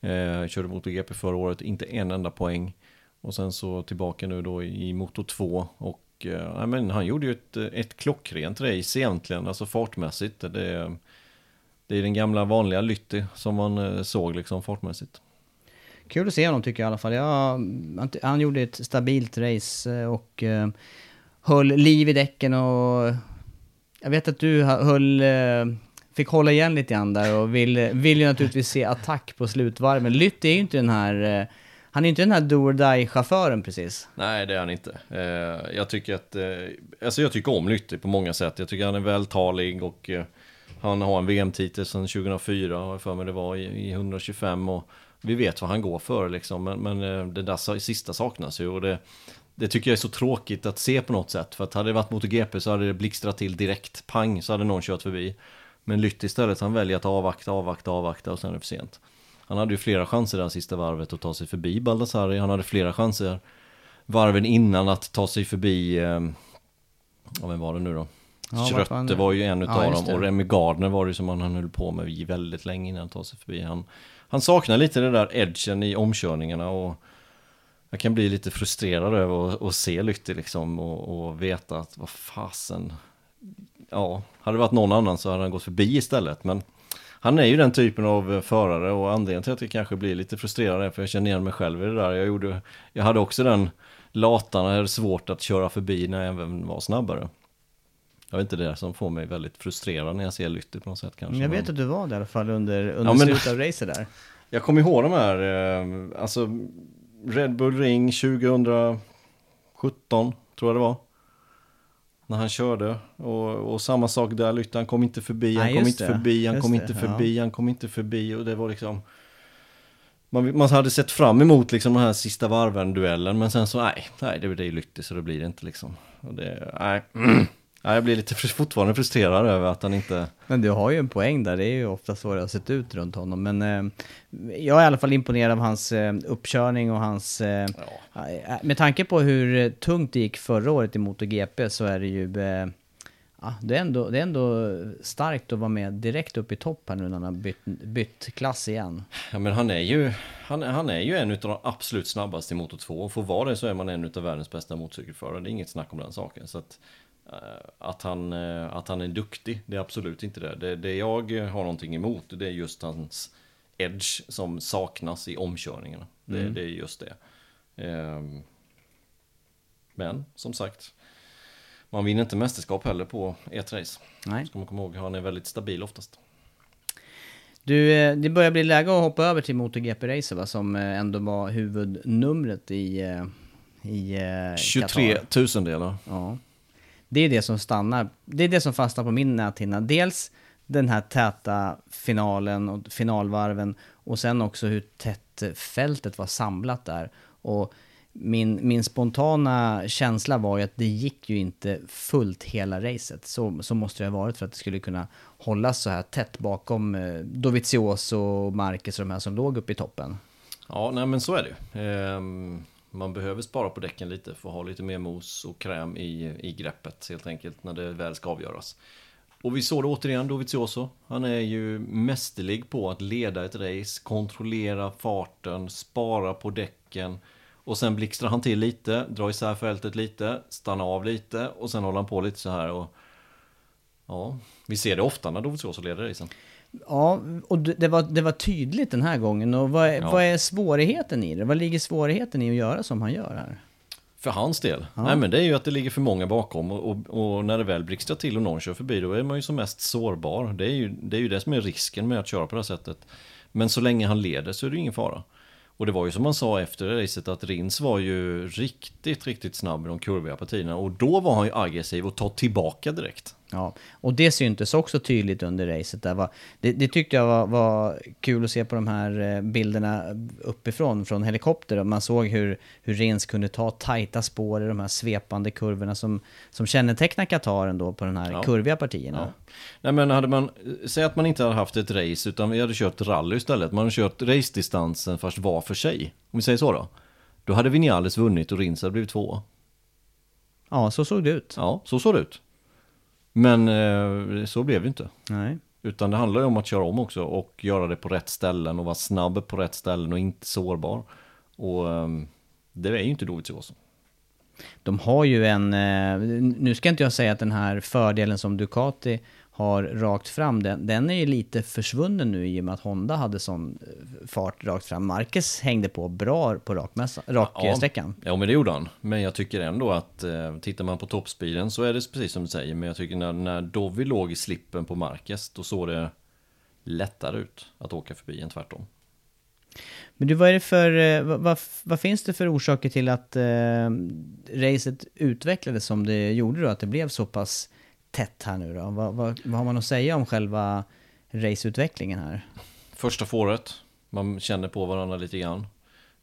Eh, körde MotoGP förra året, inte en enda poäng. Och sen så tillbaka nu då i Moto 2 och eh, Och men han gjorde ju ett, ett klockrent race egentligen, alltså fartmässigt. Det, det är den gamla vanliga Lytti som man eh, såg liksom fartmässigt. Kul att se honom tycker jag i alla fall. Ja, han, han gjorde ett stabilt race eh, och uh, höll liv i däcken och jag vet att du höll, uh, fick hålla igen lite grann där och vill, vill ju naturligtvis se attack på slutvarven. Lytt är ju inte den här han är inte den här do or die-chauffören precis. Nej, det är han inte. jag tycker att, alltså jag tycker om Lytti på många sätt. Jag tycker han är vältalig och han har en VM-titel sedan 2004, har jag för mig det var, i 125 och vi vet vad han går för liksom, men, men eh, det där sista saknas ju och det, det tycker jag är så tråkigt att se på något sätt, för att hade det varit MotoGP så hade det blixtrat till direkt, pang, så hade någon kört förbi. Men Lytt istället, han väljer att avvakta, avvakta, avvakta och sen är det för sent. Han hade ju flera chanser det här sista varvet att ta sig förbi Baldassari, han hade flera chanser varven innan att ta sig förbi, eh, ja vem var det nu då? Ja, var ju en utav ja, dem och Remy Gardner var det som han höll på med väldigt länge innan han tog sig förbi. Han, han saknar lite den där edgen i omkörningarna och jag kan bli lite frustrerad över att se Lytti liksom och, och, veta att vad fasen, ja, hade det varit någon annan så hade han gått förbi istället. Men han är ju den typen av förare och anledningen till att jag kanske blir lite frustrerad är för jag känner igen mig själv i det där. Jag, gjorde, jag hade också den latan, jag hade svårt att köra förbi när jag även var snabbare. Jag vet inte det som får mig väldigt frustrerad när jag ser Lytter på något sätt kanske. Men jag vet att du var det i alla fall under, under ja, men, slutet av racet där. Jag kommer ihåg de här, eh, alltså Red Bull Ring 2017 tror jag det var. När han körde och, och samma sak där Lytter, han kom inte förbi, han kom inte det. förbi, han kom inte förbi, ja. han kom inte förbi och det var liksom man, man hade sett fram emot liksom den här sista varven-duellen men sen så nej, nej det, det är Lytter så det blir det inte liksom. Och det, nej. Ja, jag blir lite fortfarande frustrerad över att han inte... Men du har ju en poäng där, det är ju ofta så det har sett ut runt honom. Men eh, jag är i alla fall imponerad av hans eh, uppkörning och hans... Eh, ja. Eh, med tanke på hur tungt det gick förra året i MotoGP så är det ju... Eh, ja, det, är ändå, det är ändå starkt att vara med direkt upp i topp här nu när han har bytt, bytt klass igen. Ja men han är ju, han, han är ju en av de absolut snabbaste i Moto 2. Och för att vara det så är man en av världens bästa motorcykelförare. Det är inget snack om den saken. Så att, Eh, att han, eh, att han är duktig, det är absolut inte det. det. Det jag har någonting emot, det är just hans edge som saknas i omkörningarna. Det, mm. det är just det. Ehm, men som sagt, man vinner inte mästerskap heller på ett race. Nej. Ska man komma ihåg, han är väldigt stabil oftast. Du, eh, det börjar bli läge att hoppa över till MotoGP-racer va, som ändå var huvudnumret i, i 23 tusendelar. Ja. Det är det som stannar, det är det som fastnar på min näthinna. Dels den här täta finalen och finalvarven och sen också hur tätt fältet var samlat där. Och min, min spontana känsla var ju att det gick ju inte fullt hela racet. Så, så måste det ha varit för att det skulle kunna hållas så här tätt bakom eh, Dovizioso och Marquez och de här som låg uppe i toppen. Ja, nej men så är det ju. Ehm, man behöver spara på däcken lite för att ha lite mer mos och kräm i, i greppet helt enkelt när det väl ska avgöras. Och vi såg det återigen, Dovizioso. Han är ju mästerlig på att leda ett race, kontrollera farten, spara på däcken. Och sen blixtrar han till lite, drar isär fältet lite, stannar av lite och sen håller han på lite så här och... Ja, vi ser det ofta när Dovizioso leder racen. Ja, och det var, det var tydligt den här gången. Och vad, ja. vad är svårigheten i det? Vad ligger svårigheten i att göra som han gör här? För hans del? Ja. Nej men det är ju att det ligger för många bakom och, och, och, när det väl blixtrar till och någon kör förbi då är man ju som mest sårbar. Det är ju, det är ju det som är risken med att köra på det här sättet. Men så länge han leder så är det ingen fara. Och det var ju som man sa efter racet att Rins var ju riktigt, riktigt snabb i de kurviga partierna. Och då var han ju aggressiv och tog tillbaka direkt. Ja, och det syntes också tydligt under racet. Där var, det, det tyckte jag var, var, kul att se på de här eh, bilderna uppifrån, från helikopter. Man såg hur, hur Rins kunde ta tajta spår i de här svepande kurvorna som, som kännetecknar Qatar ändå på de här ja. kurviga partierna. Ja. Nej men hade man, säg att man inte hade haft ett race utan vi hade kört rally istället. Man hade kört race-distansen fast var för sig. Om vi säger så då. Då hade Vinales vunnit och Rins hade blivit tvåa. Ja, så såg det ut. Ja, så såg det ut. Men eh, så blev det inte. Nej. Utan det handlar ju om att köra om också och göra det på rätt ställen och vara snabb på rätt ställen och inte sårbar. Och eh, det är ju inte Dovizioso. De har ju en, eh, nu ska inte jag säga att den här fördelen som Ducati har rakt fram, den, den är ju lite försvunnen nu i och med att Honda hade sån eh, fart rakt fram. Marcus hängde på bra på raksträckan. Ja, ja, men det gjorde han. Men jag tycker ändå att eh, tittar man på toppspeeden så är det precis som du säger. Men jag tycker när, när Dovi låg i slippen på Marcus, då såg det lättare ut att åka förbi än tvärtom. Men du, vad är det för, eh, vad, vad, vad finns det för orsaker till att eh, racet utvecklades som det gjorde då? Att det blev så pass tätt här nu då? Vad, vad, vad har man att säga om själva raceutvecklingen här? Första fåret, man känner på varandra lite grann.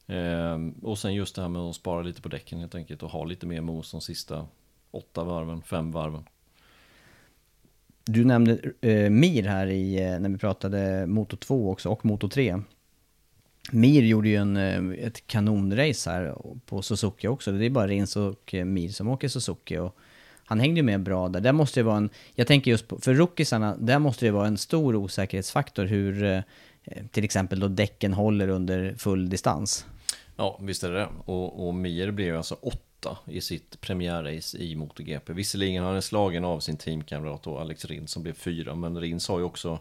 Eh, och sen just det här med att spara lite på däcken helt enkelt och ha lite mer mos de sista åtta varven, fem varven. Du nämnde eh, Mir här i, eh, när vi pratade Moto 2 också och Moto 3. Mir gjorde ju en, eh, ett kanonrace här på Suzuki också. Det är bara Rins och eh, Mir som åker Suzuki. Och han hängde ju med bra där. Där måste det vara en, jag tänker just på, för rookiesarna, där måste det vara en stor osäkerhetsfaktor hur eh, till exempel då däcken håller under full distans. Ja, visst är det det. Och, och Mir blev alltså åtta i sitt premiärrace i MotoGP. Visserligen har han slagen av sin teamkamrat då, Alex Rins som blev fyra, men Rins har ju också,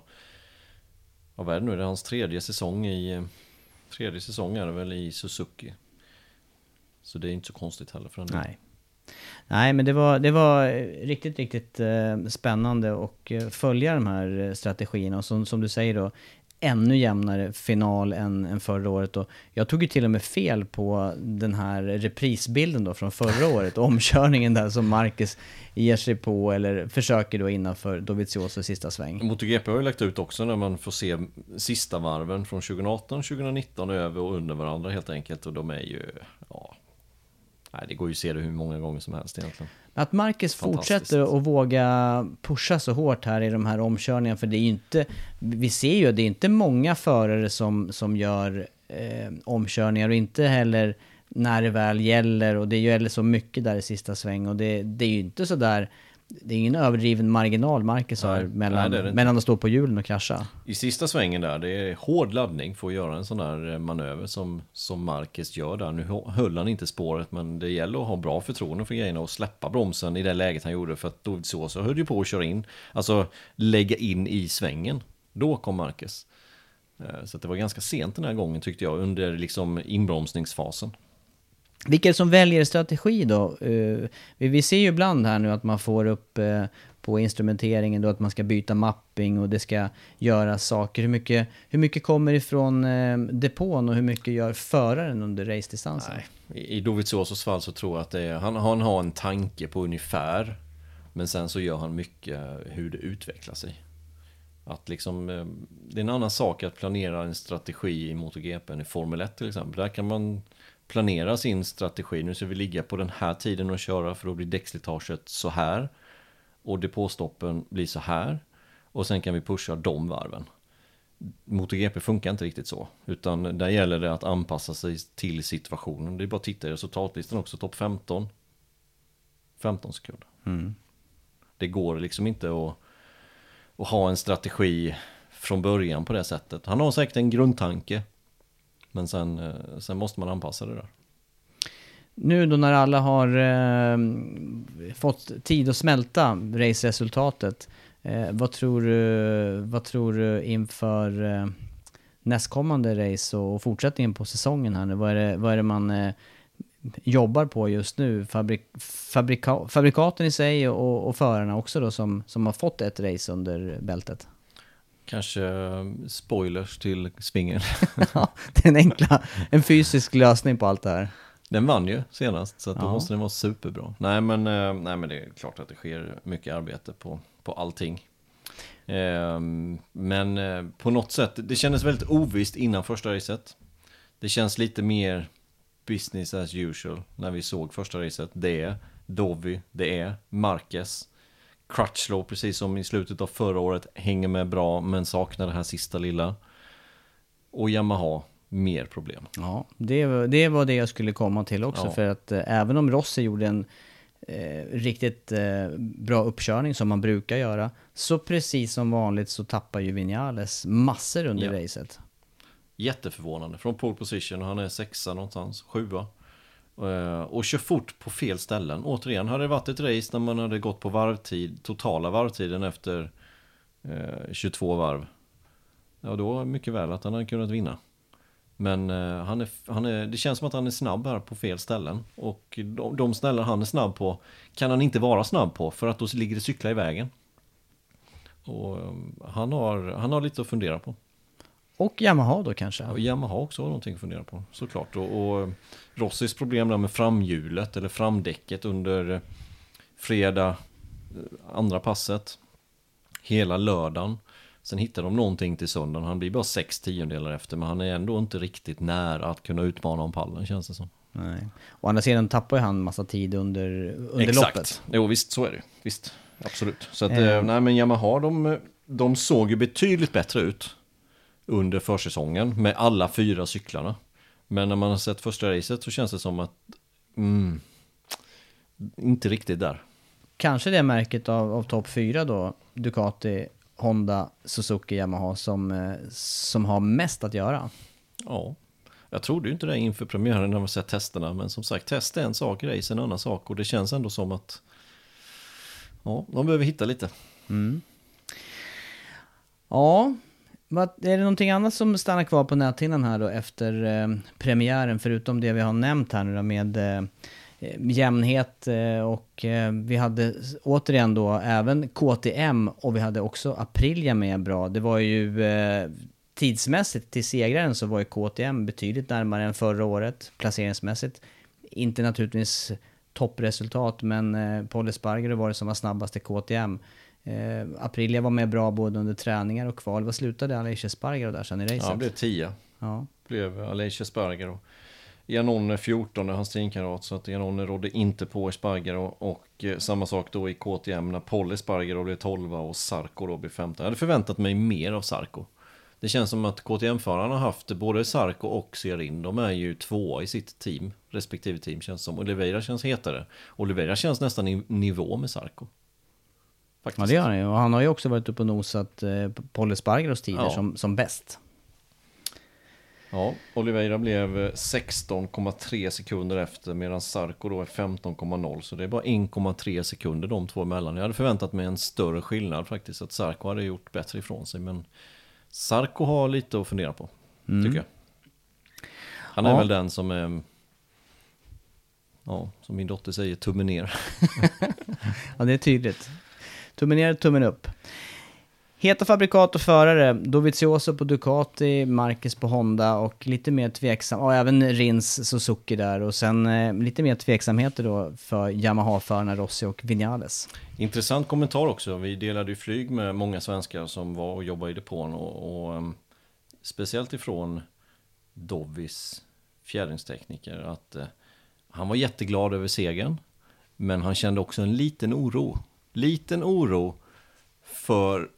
vad är det nu, det är hans tredje säsong i Tredje säsong är det väl i Suzuki. Så det är inte så konstigt heller för en del. Nej. Nej, men det var, det var riktigt, riktigt eh, spännande att eh, följa de här eh, strategierna. Och som, som du säger då, ännu jämnare final än, än förra året. Och jag tog ju till och med fel på den här reprisbilden då från förra året. Omkörningen där som Marcus ger sig på eller försöker då innanför Dovizioso sista sväng. MotoGP har ju lagt ut också när man får se sista varven från 2018, 2019 över och under varandra helt enkelt. Och de är ju, ja, Nej, det går ju att se det hur många gånger som helst egentligen. Att Marcus fortsätter att våga pusha så hårt här i de här omkörningarna, för det är ju inte, vi ser ju att det är inte många förare som, som gör eh, omkörningar och inte heller när det väl gäller och det gäller så mycket där i sista sväng och det, det är ju inte så där det är ingen överdriven marginal Marcus har mellan, nej, mellan att stå på hjulen och krascha. I sista svängen där, det är hård laddning för att göra en sån där eh, manöver som, som Marcus gör där. Nu höll han inte spåret, men det gäller att ha bra förtroende för grejerna och släppa bromsen i det läget han gjorde. För att Dovizioso höll ju på att köra in, alltså lägga in i svängen. Då kom Marcus. Eh, så det var ganska sent den här gången tyckte jag, under liksom inbromsningsfasen. Vilka är det som väljer strategi då? Uh, vi ser ju ibland här nu att man får upp uh, på instrumenteringen då att man ska byta mapping och det ska göras saker. Hur mycket, hur mycket kommer ifrån eh, depån och hur mycket gör föraren under racedistansen? Nej. I Doviziosos fall så tror jag att det är, han, han har en tanke på ungefär. Men sen så gör han mycket hur det utvecklar sig. Att liksom, det är en annan sak att planera en strategi i MotoGP än i Formel 1 till exempel. Där kan man planera sin strategi. Nu ska vi ligga på den här tiden och köra för då blir däckslitaget så här. Och depåstoppen blir så här. Och sen kan vi pusha de varven. MotoGP funkar inte riktigt så. Utan där gäller det att anpassa sig till situationen. Det är bara att titta i resultatlistan också. Topp 15. 15 sekunder. Mm. Det går liksom inte att, att ha en strategi från början på det sättet. Han har säkert en grundtanke. Men sen, eh, sen måste man anpassa det där. Nu då när alla har eh, fått tid att smälta raceresultatet, eh, vad, tror du, vad tror du inför eh, nästkommande race och, och fortsättningen på säsongen här nu? Vad är det, vad är det man eh, jobbar på just nu? Fabrik, fabrika, fabrikaten i sig och, och förarna också då som, som har fått ett race under bältet? Kanske eh, spoilers till svingen. ja, det är en enkla, en fysisk lösning på allt det här. Den vann ju senast, så att då måste den vara superbra. Nej men, eh, nej men det är klart att det sker mycket arbete på, på allting. Ehm, men eh, på något sätt, det kändes väldigt ovisst innan första racet. Det känns lite mer business as usual när vi såg första racet. Det är Dovi, det är Marquez. Crutchlow, precis som i slutet av förra året, hänger med bra men saknar det här sista lilla. Och Yamaha, mer problem. Ja, det, det var det jag skulle komma till också. Ja. För att eh, även om Rossi gjorde en eh, riktigt eh, bra uppkörning som man brukar göra, så precis som vanligt så tappar ju Vinales massor under ja. racet. Jätteförvånande, från pole position och han är sexa någonstans, sjua. Eh, och kör fort på fel ställen. Återigen, hade det varit ett race när man hade gått på varvtid, totala varvtiden efter eh, 22 varv. Ja, då mycket väl att han hade kunnat vinna. Men eh, han är, han är, det känns som att han är snabb här på fel ställen. Och de, de ställen han är snabb på kan han inte vara snabb på för att då ligger det cykla i vägen. Och eh, han har, han har lite att fundera på. Och Yamaha då kanske? Och Yamaha också har någonting att fundera på, såklart. Och, och Rossis problem där med framhjulet eller framdäcket under eh, fredag, eh, andra passet, hela lördagen. Sen hittar de någonting till söndagen. Han blir bara sex tiondelar efter, men han är ändå inte riktigt nära att kunna utmana om pallen, känns det som. Nej. Å andra sidan tappar ju han massa tid under, under Exakt. loppet. Jo, visst, så är det. Visst, absolut. Så att, Eh. eh, nej men Yamaha, de, de såg ju betydligt bättre ut under försäsongen med alla fyra cyklarna. Men när man har sett första racet så känns det som att, mm, inte riktigt där. Kanske det märket av, av topp 4 då, Ducati, Honda, Suzuki, Yamaha som, eh, som har mest att göra. Ja, jag trodde ju inte det inför premiären när man sett testerna, men som sagt, test är en sak, race är en annan sak och det känns ändå som att, ja, de behöver hitta lite. Ja, vad, är det någonting annat som stannar kvar på näthinnan här då efter eh, premiären, förutom det vi har nämnt här nu då med eh, eh jämnhet eh, och eh, vi hade återigen då även KTM och vi hade också Aprilia med bra. Det var ju eh, tidsmässigt till segraren så var ju KTM betydligt närmare än förra året placeringsmässigt. Inte naturligtvis toppresultat men Paul Espargaro var det som var snabbast i KTM. Eh, Aprilia var med bra både under träningar och kval. Vad slutade Aleix Espargaro där sen i racet? Ja, det blev 10. Ja. blev Aleix Espargaro. Janone 14 hans teamkamrat så att Janone rådde inte på Espargaro och eh, samma sak då i KTM när Paul Espargaro blev 12 och Sarko då blev 15. Jag hade förväntat mig mer av Sarko. Det känns som att KTM-förarna har haft både Sarko och Serin. De är ju två i sitt team, respektive team känns som. Oliveira känns hetare. Oliveira känns nästan i nivå med Sarko. Faktiskt. ja, det gör han ju. Och han har ju också varit uppe och nosat eh, Paul Espargaros tider Ja. som, som bäst. Ja, Oliveira blev eh, 16,3 sekunder efter medan Sarko då är 15,0 så det är bara 1,3 sekunder de två emellan. Jag hade förväntat mig en större skillnad faktiskt, att Sarko hade gjort bättre ifrån sig men Sarko har lite att fundera på, tycker jag. Han är Ja. väl den som är, ja, som min dotter säger, tummen ner. Ja, det är tydligt. Tummen ner, tummen upp. Heta fabrikat och förare, Dovizioso på Ducati, Marcus på Honda och lite mer tveksam, och även Rins Suzuki där och sen eh, lite mer tveksamheter då för Yamaha-förarna Rossi och Vinales. Intressant kommentar också. Vi delade ju flyg med många svenskar som var och jobbade i depån och, och um, speciellt ifrån Dovis fjärringstekniker att eh, han var jätteglad över segern men han kände också en liten oro. Liten oro för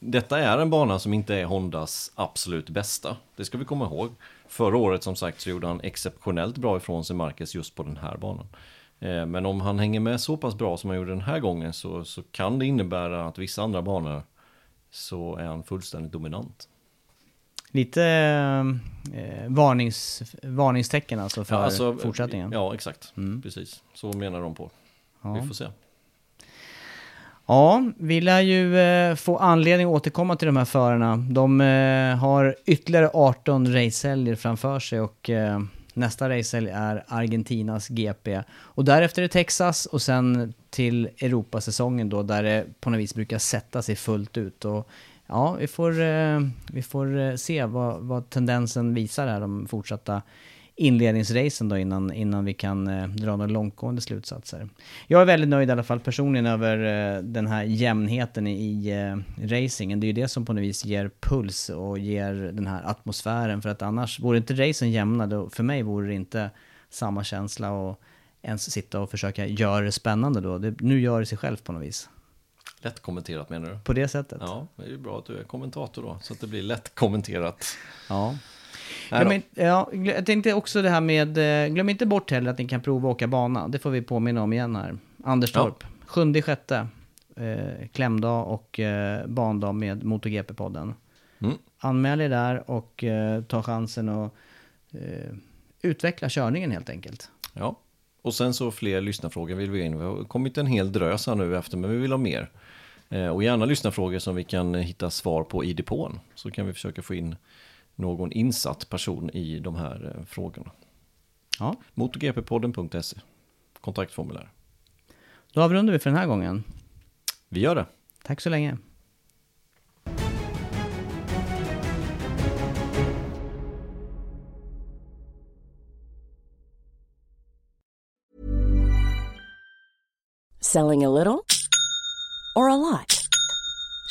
detta är en bana som inte är Hondas absolut bästa. Det ska vi komma ihåg. Förra året som sagt så gjorde han exceptionellt bra ifrån sig Marcus just på den här banan. Eh, Men om han hänger med så pass bra som han gjorde den här gången så, så kan det innebära att vissa andra banor så är han fullständigt dominant. Lite eh, varnings, varningstecken alltså för Ja, alltså, fortsättningen. Ja, exakt. Precis. Så menar de på. Vi får se. Ja, vi lär ju eh, få anledning att återkomma till de här förarna. De eh, har ytterligare 18 racehelger framför sig och eh, nästa racehelg är Argentinas GP. Och därefter är det Texas och sen till Europasäsongen då där det på något vis brukar sätta sig fullt ut. Och ja, vi får, eh, vi får eh, se vad, vad tendensen visar här de fortsatta inledningsracen då innan, innan vi kan eh, dra några långtgående slutsatser. Jag är väldigt nöjd i alla fall personligen över eh, den här jämnheten i eh, racingen. Det är ju det som på något vis ger puls och ger den här atmosfären. För att annars, vore inte racen jämna, då, för mig vore det inte samma känsla och ens sitta och försöka göra det spännande då. Det, nu gör det sig själv på något vis. Lätt kommenterat menar du? På det sättet. Ja, det är ju bra att du är kommentator då, så att det blir lätt kommenterat. Ja. Glöm inte, ja, jag tänkte också det här med, eh, glöm inte bort heller att ni kan prova att åka bana. Det får vi påminna om igen här. Anderstorp, sjunde sjätte, eh, klämdag och eh, bandag med MotoGP-podden. Mm. Anmäl er där och eh, ta chansen och eh, utveckla körningen helt enkelt. Ja, och sen så fler lyssnarfrågor vill vi in. Vi har kommit en hel drös här nu efter, men vi vill ha mer. Eh, och gärna lyssnarfrågor som vi kan hitta svar på i depån. Så kan vi försöka få in någon insatt person i de här eh, frågorna. Ja. MotoGP-podden.se Kontaktformulär. Då avrundar vi för den här gången. Vi gör det. Tack så länge. Selling a little or a lot?